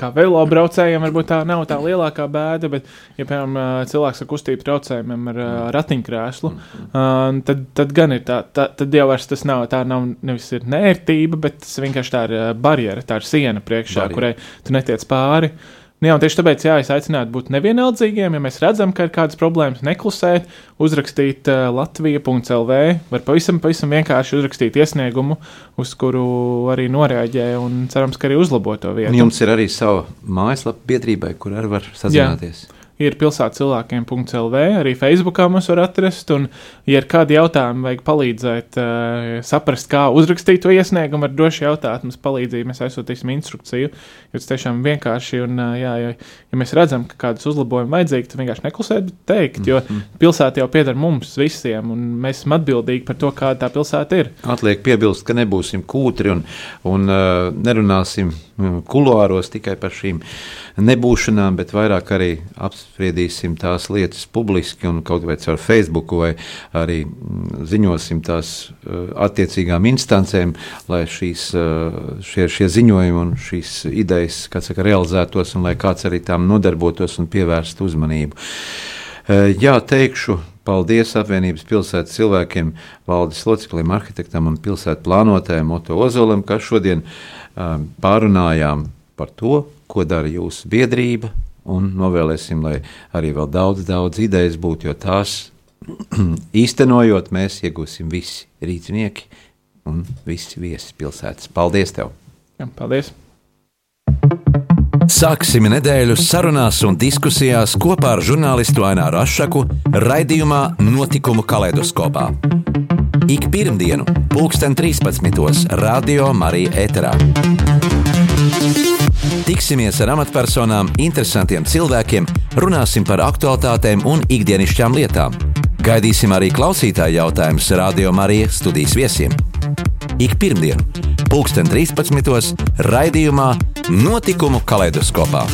kā velo braucējiem varbūt tā nav tā lielākā bēda, bet, ja, piemēram, cilvēks ar kustību traucējumiem ar mm. ratiņkrēslu, mm -hmm. tad, tad gan ir tā, tā, tad jau vairs tas nav, tā nav nevis ir nērtība, bet tas vienkārši tā ir barjera, tā ir siena priekšā, barjera. kurai tu netiec pāri. Uh, Nu, jā, tieši tāpēc jā, es aicinātu būt nevienaldzīgiem. Ja mēs redzam, ka ir kādas problēmas, neklusēt, uzrakstīt uh, Latvija.CLV, var pavisam, pavisam vienkārši uzrakstīt iesniegumu, uz kuru arī noreaģē un cerams, ka arī uzlabo to vietu. Un jums ir arī sava mājaslapa biedrībai, kur arī var sazināties. Jā ir pilsētas cilvēkiem.CLV, arī Facebookā mums var atrast. Un, ja ir kādi jautājumi, vajag palīdzēt, uh, saprast, kā uzrakstīt to iesniegumu, var droši jautāt mums palīdzību. Mēs aizsūtīsim instrukciju, jo tas tiešām vienkārši. Un, uh, jā, ja, ja mēs redzam, ka kādas uzlabojumi vajadzīgi, tad vienkārši neklusēt, bet teikt, jo -hmm. pilsēta jau pieder mums visiem, un mēs esam atbildīgi par to, kāda tā pilsēta ir. Atliek piebilst, ka nebūsim kūtri un, un uh, nerunāsim kuluāros tikai par šīm nebūšanām, bet vairāk arī apspriedīsim tās lietas publiski un kaut vai caur Facebook, vai arī mm, ziņosim tās uh, attiecīgām instancēm, lai šīs, uh, šie, šie ziņojumi un šīs idejas saka, realizētos un lai kāds arī tām nodarbotos un pievērstu uzmanību. Uh, jā, teikšu, Paldies apvienības pilsētas cilvēkiem, valdes loceklim, arhitektam un pilsētu plānotājiem Oto Ozolam, kas šodien uh, pārunājām par to, ko dara jūsu biedrība, un novēlēsim, lai arī vēl daudz, daudz idejas būtu, jo tās īstenojot, mēs iegūsim visi rīznieki un visi viesi pilsētas. Paldies! Tev. Jā, paldies! Sāksim nedēļu sarunās un diskusijās kopā ar žurnālistu Aināru Rošu raidījumā Notikumu kaleidoskopā. Ik pirmdienu, pulksten 13. Radio Marija Eterā. Tiksimies ar amatpersonām, interesantiem cilvēkiem, runāsim par aktuālitātēm un ikdienišķām lietām. Gaidīsim arī klausītāju jautājumus Radio Marijas studijas viesiem. Ik pirmdienu, pulksten 13. raidījumā Notikumu kaleidoskopā.